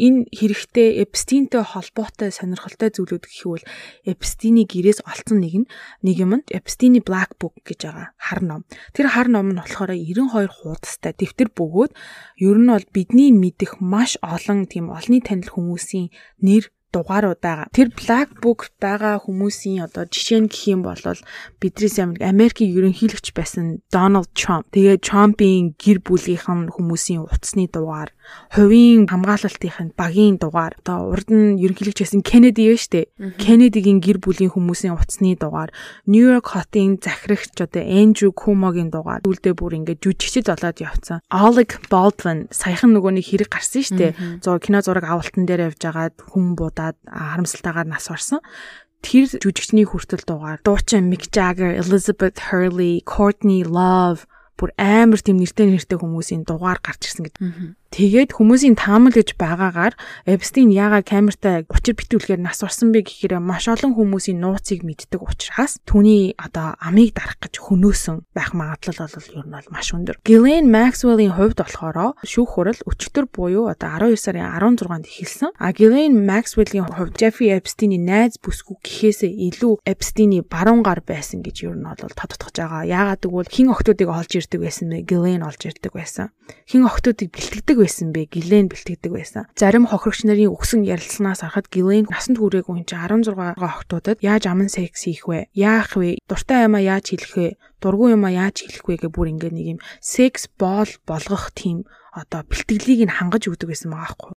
Энэ хэрэгтэй Эпстинтэй холбоотой сонирхолтой зүйлүүд гэхвэл Эпстиний гэрээс олцсон нэг нь нэг юм нь Эпстиний Black Book гэж байгаа хар ном. Тэр хар ном нь болохоор 92 хуудастай дэвтэр бөгөөд ер нь бол бидний мэдих маш олон тийм олонний танил хүмүүсийн нэр дугаарууд байгаа. Тэр Black Book байгаа хүмүүсийн одоо жишээ нь гэх юм бол бидрээс ямар Америкийн ерөнхийлөгч байсан Donald Trump. Тэгээ Trump-ийн гэр бүлийнхэн хүмүүсийн утасны дугаар, хувийн хамгаалалтын багийн дугаар одоо урд нь ерөнхийлөгч байсан Кеннеди вэ штэ. Кеннедигийн гэр бүлийн хүмүүсийн утасны дугаар, Нью Йорк хотын захирагч одоо Эндрю Кумогийн дугаар үлдээ бүр ингээд жүжигчд болоод явцсан. Alec Baldwin саяхан нөгөө нэг хэрэг гарсан штэ. Зур кино зураг авалтан дээр явж агаад хүм будаад харамсалтайгаар нас орсон тэр жүжигчний хүртэл дугаар дуучин Mick Jagger, Elizabeth Hurley, Courtney Love бүр амар тийм нэртэй нэртэй хүмүүсийн дугаар гарч ирсэн гэдэг. Тэгээд хүмүүсийн таамаглаж байгаагаар Эпстин яагаад камертай учир битүүлгээр нас орсон бэ гэхээр маш олон хүмүүсийн нууцыг мэддэг учраас түүний одоо амийг дарах гэж хөнөөсөн байх магадлал бол ер нь бол маш өндөр. Ghislaine Maxwell-ийн хувьд болохоор шүүх хурал өчигдөр буюу одоо 12 сарын 16-нд эхэлсэн. А Ghislaine Maxwell-ийн хувьд Jeffrey Epstein-ийн найз бүсгүй гэхээсээ илүү Epstein-ийн баруун гар байсан гэж ер нь бол тодтогдож байгаа. Яагаад гэвэл хин охтуудыг олж ирдэг байсан бэ? Ghislaine олж ирдэг байсан. Хин охтуудыг бэлтгэдэг байсан бэ? Гилен бэлтгэдэг байсан. Зарим хохирогч нарын өгсөн ярилцлаганаас харахад Гилен насанд хүрээгүй хүн чинь 16 охтуудад яаж аман секс хийх вэ? Яах вэ? Дуртай юмаа яаж хэлэх вэ? Дургүй юмаа яаж хэлэх вэ гэх бүр ингээ нэг юм секс боол болгох тийм одоо бэлтгэлийг нь хангаж өгдөг байсан байгаа байхгүй.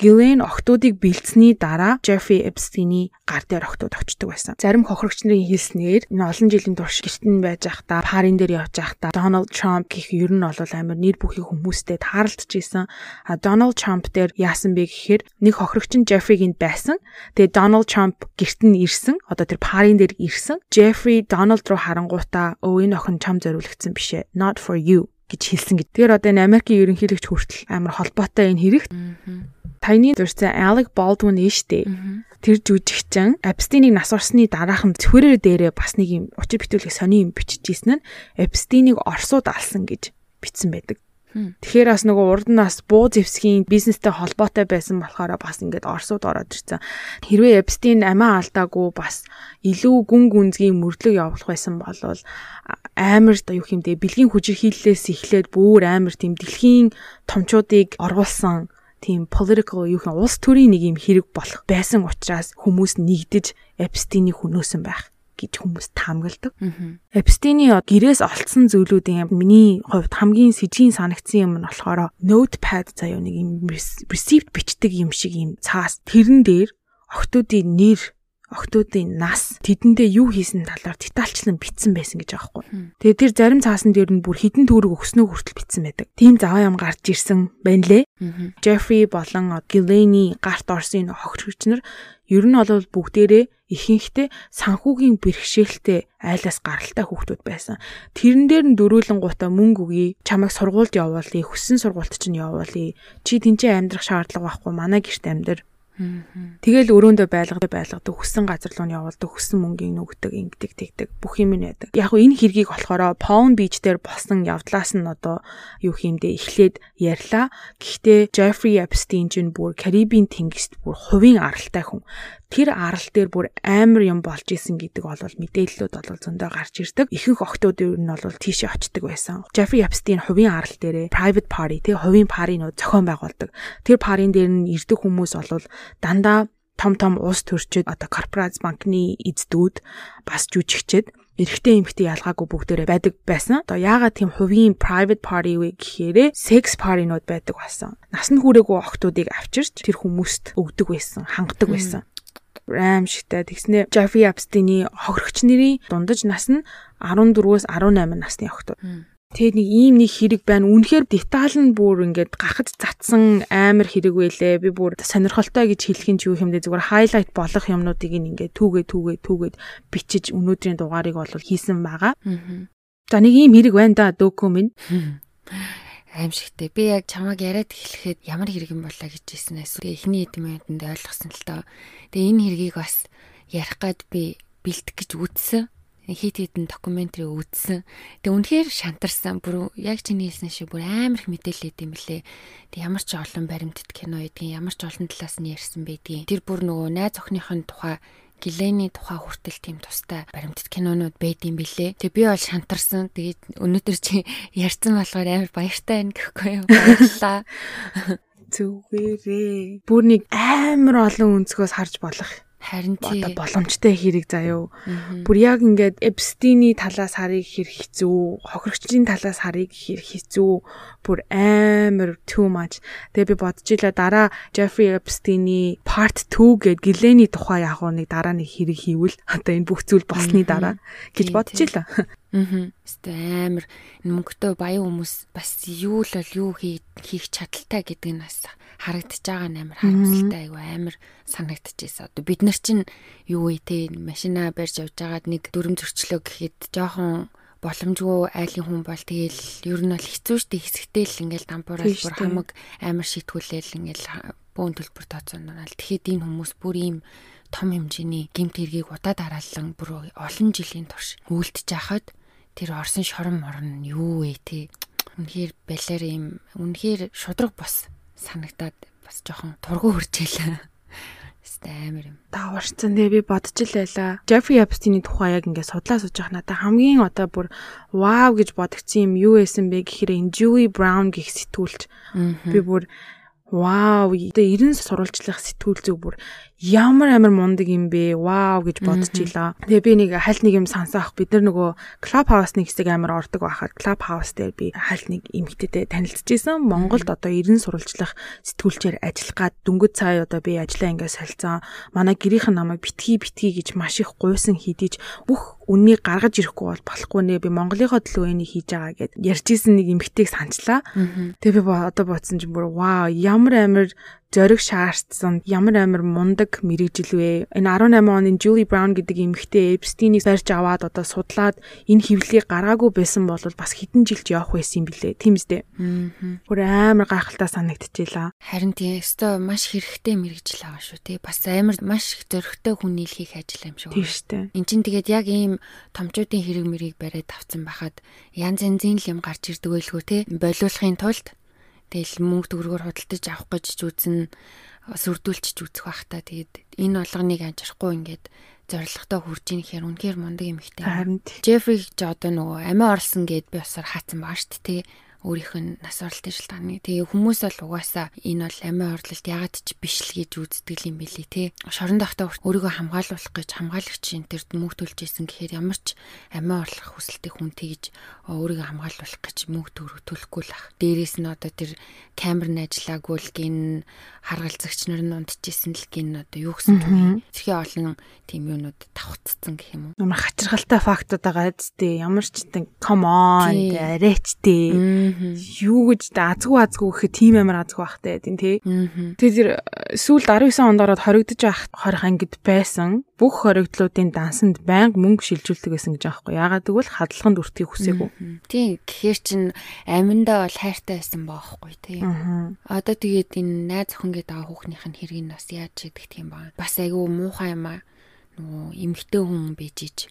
Гилен охтуудыг бэлдсэний дараа Jeffrey Epstein-ий гар дээр охтууд очдог байсан. Зарим хохирогч нарын хэлснээр энэ олон жилийн турш гэртэн байж байхдаа парын дээр явж байхдаа Donald Trump гэх ер нь бол амар нэр бүхий хүмүүстэй тааралдж исэн. А Donald Trump дээр яасан бэ гэхээр нэг хохирогч нь Jeffrey-гийн байсан. Тэгээ Donald Trump гэрт нь ирсэн. Одоо тэр парын дээр ирсэн. Jeffrey Donald руу харангуйтаа өө энэ охин чам зориулагдсан биш ээ. Not for you гэж хэлсэн гэд. Тэгэхээр одоо энэ Америкийн ерөнхийлөгч хүртэл амар холбоотой энэ хэрэг. Таны дурсан Alec Baldwin нэштэй. Тэр жүжигчин Epstein-ийг нас орсны дараахан цэвэрээр дээрээ бас нэг юм учир битүүлэг сони юм бичижсэн нь Epstein-ийг Оросууд алсан гэж бичсэн байдаг. Тэгэхээр бас нөгөө урд нь бас буу зэвсгийн бизнестэй холбоотой байсан болохоор бас ингээд Оросууд ороод ирсэн. Хэрвээ Epstein амиа алдаагүй бас илүү гүн гүнзгий мөрлөг явуулах байсан бол амар юу хэмдэ бэлгийн хүчирхийллээс эхлээд бүр амар тийм дэлхийн томчуудыг оруулсан тийм political юу хин улс төрийн нэг юм хэрэг болох байсан учраас хүмүүс нэгдэж Эпстиний хүнөөсөн байх гэж хүмүүс таамагладаг. Эпстиний гэрээс олцсон зүйлүүдийн миний хувьд хамгийн сэжийн санагдсан юм нь болохоор notepad заяа нэг юм receipt бичдэг юм шиг юм цаас тэрэн дээр октоодын нэр октоодын нас тэдэндээ юу хийсэн талаар детальчлан бичсэн байсан гэж байгаа хгүй. Тэгээ тэр зарим цаасан дээр нь бүр хідэн төгрөг өгснөө хүртэл бичсэн байдаг. Тим заваа ям гарч ирсэн байна лээ. Джеффри болон Гилэни гарт орсон хогчч нар ер нь бол бүгдээрээ ихэнхдээ санхүүгийн бэрхшээлтэй айлаас гаралтай хүүхдүүд байсан. Тэрэн дээр нь дөрүүлэн гутаа мөнгө өгье, чамайг сургуульд явуулъя, хүссэн сургуульд чинь явуулъя. Чи тэнцээ амьдрах шаардлага байхгүй, манай гэрт амьдр Тэгэл өрөөндөө байлгадаг байлгадаг хүссэн газар руу нь явуулдаг хүссэн мөнгийг нөгдөг ингэдэг тэгдэг бүх юм нь байдаг. Яг энэ хэргийг болохоор Pound Beach дээр болсон явдлаас нь одоо юу хиймдээ эхлээд ярьлаа. Гэхдээ Jeffrey Epstein ч бүр Карибын тэнгист бүр хувийн аралтай хүн тэр арал дээр бүр амар юм болж исэн гэдэг бол мэдээллүүд бол зөндөө гарч ирдэг. Ихэнх охтууд ер нь бол тийшээ очдөг байсан. Jeffrey Epstein хувийн арал дээрээ private party тэг хувийн паринууд зохион байгуулдаг. Тэр парин дээр нь ирдэг хүмүүс бол дандаа том том улс төрчид одоо корпорац банкны эздүүд бас жүжигчд эрэгтэй эмэгтэй ялгаагүй бүгдээрээ байдаг байсан. Одоо яагаад тийм хувийн private party вэ гэхээр sex party-нууд байдаг байсан. Насны хүрээгүй охтуудыг авчирч тэр хүмүүст өгдөг байсан, хангадаг байсан аимшигтай. Тэгснэ Jeffrey Epstein-ий хохирогч нарын дундаж нас нь 14-өөс 18 насны охтууд. Тэгээд нэг ийм нэг хэрэг байна. Үнэхээр деталь нь бүр ингээд гахаж затсан амар хэрэг байлээ. Би бүр сонирхолтой гэж хэлэх нь ч юу хэмдэ зүгээр хайлайт болох юмнуудыг ингээд түүгээ түүгээ түүгээд бичиж өнөөдрийн дугаарыг бол хийсэн байгаа. За нэг ийм хэрэг байна да дөөкөө минь аимшигтэй. Би яг чамайг яриад эхлэхэд ямар хэрэг юм болоо гэж хэлснээс эхний эдмэнд ойлгосон л доо. Тэгээ энэ хэргийг бас ярих гад би бэлтгэх гэж үтсэн. Хит хитэн докюментари үзсэн. Тэгээ үнэхээр шантарсан. Бүр яг чиний хэлсэн шиг бүр амар их мэдээлэл идэм блэ. Тэг ямар ч олон баримтат кино гэдгийг ямар ч олон талаас нь ярьсан байдгийг. Тэр бүр нөгөө найз охиныхын тухай Гэлэний тухай хүртэл тийм тустай баримтат кинонууд байдсан бэлээ. Тэг би бол шантарсан. Тэгээд өнөөдөр чи ярьсан болохоор амар баяртай байна гэхгүй юу? Баярлалаа. Зүгээрээ. Бүр нэг амар олон өнцгөөс харж болох Харин тий одоо боломжтой хэрэг заяо. Бүр яг ингээд Эпстиний талаас харыг хэр хэцүү, хохирогчдын талаас харыг хэр хэцүү, бүр амар too much. Тэгээ би бодож илаа дараа Jeffrey Epstein-ий part 2 гэд Гэлэний тухай яг нэг дараа нэг хэрэг хийвэл одоо энэ бүх зүйл болсны дараа гэж бодож илаа. Аа. Өстө амар мөнгөтэй баян хүмүүс бас юу л бол юу хийх чадaltaй гэдэг нь бас харагдаж байгаа нь амар харамсалтай айгу амар санагдчихсэн. Одоо бид нар чинь юу вэ те машина барьж явж байгаад нэг дүрм зөрчлөө гэхэд жоохон боломжгүй айлын хүн бол тэгэл ер нь бол хэцүү шттэ хэсэгтэй л ингээл дампуурал бүр хамаг амар шийтгүүлээл ингээл бөөн төлбөр тооцооноорал тэгэхэд энэ хүмүүс бүр ийм том хэмжээний гимт хэргийг удаа дараалан бүр олон жилийн турш үйлдэж хахад тэр орсон шорон морон юу вэ те? Үнэхээр балер юм. Үнэхээр шудраг бос санагдаад бас жоохон тургуу хөрчээлээ. Хэвээ амар юм. Даварцсан тэгээ би бодож л байла. Jeffrey Epstein-ийн тухай яг ингээд судлаа сууж явах надаа хамгийн одоо бүр вау гэж бодогдсон юм юу байсан бэ гэхээр энэ Joey Brown гих сэтгүүлч би бүр вау одоо 90 сурвалжлах сэтгүүл зүг бүр ямар амар мундаг юм бэ вау гэж илаа. Тэгээ би нэг хальт нэг юм сонсоох бид нар нөгөө клуб хаус нэг хэсэг амар ордог байхад клуб хаус дээр би хальт нэг эмэгтэйтэй танилцж исэн. Монголд одоо 90 сурвалжлах сэтгүүлчээр ажиллах гад дөнгөж цаа одоо би ажиллаа ингээд солилцсон. Манай гэрийнхэн намайг битгий битгий гэж маш их гуйсан хийдэж бүх үннийг гаргаж ирэхгүй бол болохгүй нэ би Монголынхоо төлөө энийг хийж байгаа гэд ярьж исэн нэг эмэгтэйг санчлаа. Тэгээ би одоо бодсон чинь бүр вау ямар амар зориг шаардсан ямар амар мундаг мэрэгжил вэ. Энэ 18 оны Julie Brown гэдэг эмэгтэй Epstein-ийг барьж аваад одоо судлаад энэ хөвлийг гаргаагүй байсан бол бас хэдэн жилд явах байсан юм билэ. Тийм үстэй. Аа. Бүр амар гайхалтай санагдчихлаа. Харин тийм өстой маш хэрэгтэй мэрэгжил байгаа шүү тий. Бас амар маш их зөрөгтэй хүний л хийх ажил юм шүү. Тийм штэ. Энд чинь тэгээд яг ийм томчуудын хэрэг мэрийг бариад авцсан байхад янз янзын юм гарч ирдэг байлгүй тий. Болиулахын тулд Тэгэл мөнгө төгрөгөөр худалдаж авах гэж үзэн сүрдүүлчих үзэх бах та. Тэгээд энэ болгоныг анжирахгүй ингээд зоригтой хурж ийн гэхээр үнэхээр мундаг юм ихтэй. Харин Джеффри ч одоо нөгөө амиа орлсон гэд би усаар хаацсан баа штт тий. Өөрийнх нь нас оролтын шалтгааны. Тэгээ хүмүүс бол угаасаа энэ бол амиа орлолт ягаад ч биш л гэж үздэг юм билий те. Шорон дахтаа өөрийгөө хамгаалуулах гэж хамгаалагчийн тэр мөнгө төлж исэн гэхээр ямар ч амиа орлох хүсэлтэй хүн тэгж өөрийгөө хамгаалуулах гэж мөнгө төлөхгүй л ах. Дээрээс нь одоо тэр камер нь ажиллаагүй л гин харгалзагч нар нь унтчихсэн л гин одоо юу гэсэн юм. Тэрхий олон тийм юунууд давхцсан гэх юм уу. Ямар хачиргалтай фактууд байгаа зү ямар ч тийм come on арайчтэй юу гэж азгүй азгүй гэхэд тийм амар азгүй бахтай тийм тий. Тэгээд сүүлд 19 онд ороод хоригдож авах хорих ангид байсан бүх хоригдлуудын дансанд байнга мөнгө шилжүүлдэг гэсэн гэж аахгүй. Яагаад гэвэл хадлаганд өртгийг хүсээгүй. Тийм гэхээр чин аминдаа бол хайртай байсан баахгүй тий. Одоо тэгээд энэ найз охин гэдэг аа хүүхнийх нь хэргийг бас яаж хийдэг тийм баа. Бас айгүй муухай юм аа. Нөгөө эмгтэй хүн бийжиж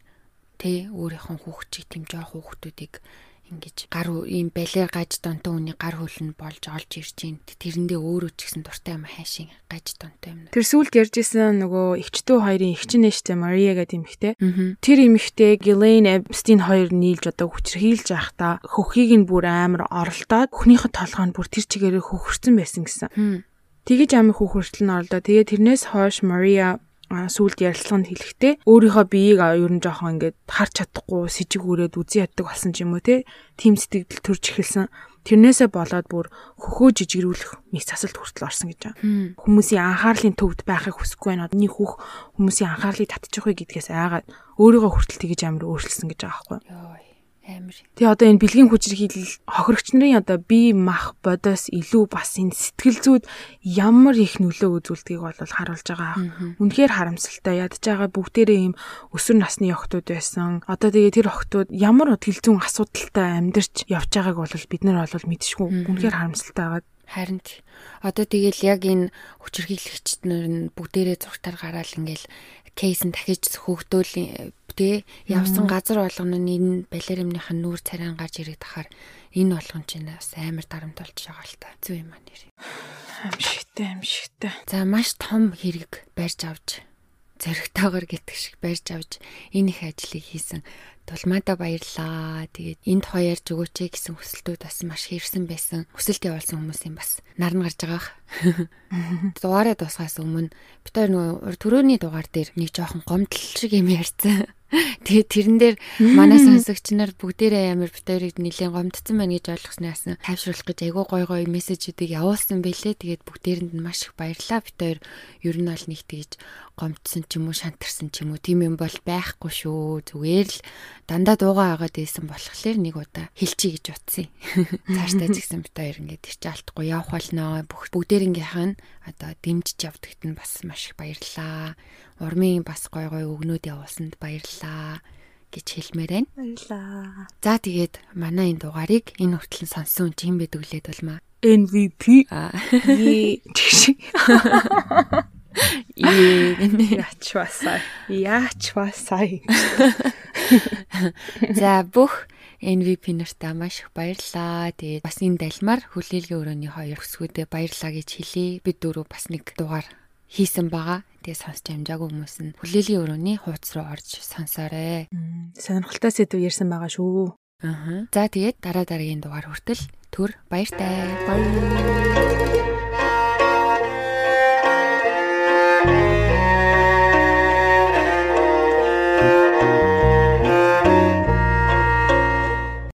тий өөрийнхөө хүүхчийг тийм жоох хүүхдүүдийг ингэж гар ийм балер гаж донтой хүний гар хөлн болж олж ирж байна. Тэрэндээ өөрөө ч гэсэн дуртай юм хайшин гаж донтой юм. Тэр сүлд ярьжсэн нөгөө эгчтүү хоёрын эгчин нээштэй Мария гэдэг эмэгтэй. Тэр эмэгтэй Гилейн Эбстин хоёр нийлж одоо хүчрхийлж байхдаа хөхийг нь бүр амар оролдоод хөхнийхээ толгойд бүр тэр чигээрээ хөхөрсөн байсан гэсэн. Тэгэж амиг хөхөртөл нь оролдоо. Тэгээ тэрнээс хойш Мария сүлд ярилцлаганд хэлэхдээ өөрийнхөө биеийг ер нь жоохон ингээд харж чадахгүй сэжиг үрээд үзий яддаг болсон ч юм уу те тийм сэтгэл төрж эхэлсэн тэрнээсээ болоод бүр хөхөө жижигрүүлэх мис засалд хүртэл орсон гэж байна. Хүмүүсийн анхаарлын төвд байхыг хүсэхгүй байна. Одны хөх хүмүүсийн анхаарлыг татчих вэ гэдгээс айгаад өөрийгөө хүртэл тэгэж амар өөрчлөсөн гэж байгаа байхгүй. Амар. Тэгээ одоо энэ бэлгийн хүчирхийлэл хохирогч нарын одоо бие мах бодоос илүү бас энэ сэтгэл зүйд ямар их нөлөө үзүүлдгийг бол харуулж байгаа. Үнэхээр харамсалтай. Ядж байгаа бүгдээрээ ийм өсвөр насны охтууд байсан. Одоо тэгээ тэр охтууд ямар зүйн асуудалтай амьдарч явж байгааг бол бид нар бол мэдшгүй. Үнэхээр харамсалтай байгаа. Харин одоо тэгэл яг энэ хүчирхийлэгчд нар нь бүгдээрээ зургатаар гараал ингээл кейс нь дахиж хөөгдөөл те явсан газар болгоно нь энэ балеримных нь нүүр царайн гарч ирээд тахаар энэ болгон чинь бас амар дарамтолж байгаа л та. Зүү юм аа нэр. Амшигтай амшигтай. За маш том хэрэг барьж авч зоригтойгоор гэдэг шиг барьж авч энэ их ажлыг хийсэн Тулмаада баярлаа. Тэгээд энд хоёр өгөөч гэсэн хүсэлтүүд бас маш хэрсэн байсан. Хүсэлт явуулсан хүмүүсийн бас нар нь гарч байгаах. Дугаараа дуусгаас өмнө бид хоёр нөгөө түрөөний дугаар дээр нэг жоохон гомдол шиг юм ярьсан. Тэгээд тэрэн дээр манай сонсогч нар бүгдээрээ амар битэрийг нэлээд гомдсон байна гэж ойлгоснаас тайвшруулах гэж айгүй гой гой мессежүүдийг явуулсан бэлээ. Тэгээд бүгдээрэнд нь маш их баярлалаа. Битэр ер нь бол нэг тэгж гомдсон ч юм уу шантарсан ч юм уу тийм юм бол байхгүй шүү. Зүгээр л дандаа дуугаа агаад ийсэн болохоор нэг удаа хэлчихье гэж утсан. Цааштай ч гэсэн битэр ингээд тэр чи алдахгүй явах болно. Бүгдээрнгийнх нь одоо дэмжиж явдагт нь бас маш их баярлалаа урмын бас гой гой өгнүүд явуулсанд баярлалаа гэж хэлмээр байна. Баярлалаа. За тэгээд манай энэ дугаарыг энэ хүртэл сонссон хүн юм байдаг лээд болмаа. MVP. Ээ. Ээ. Ячвасаа. Ячвасаа. За бүх MVP нартаа маш их баярлалаа. Тэгээд бас энэ далмаар хүлээлгийн өрөөний хоёр өсгүүдээ баярлалаа гэж хэлье. Бид дөрөв бас нэг дугаар хийсэн байгаа. Тэгээ сонсч амжаагүй хүмүүс нь хүлээлийн өрөөний хууц руу орж сонсоорой. Сонирхолтой сэдв ярьсан байгаа шүү. Аа. За тэгээд дараа дараагийн дугаар хүртэл төр баяртай. Баяр.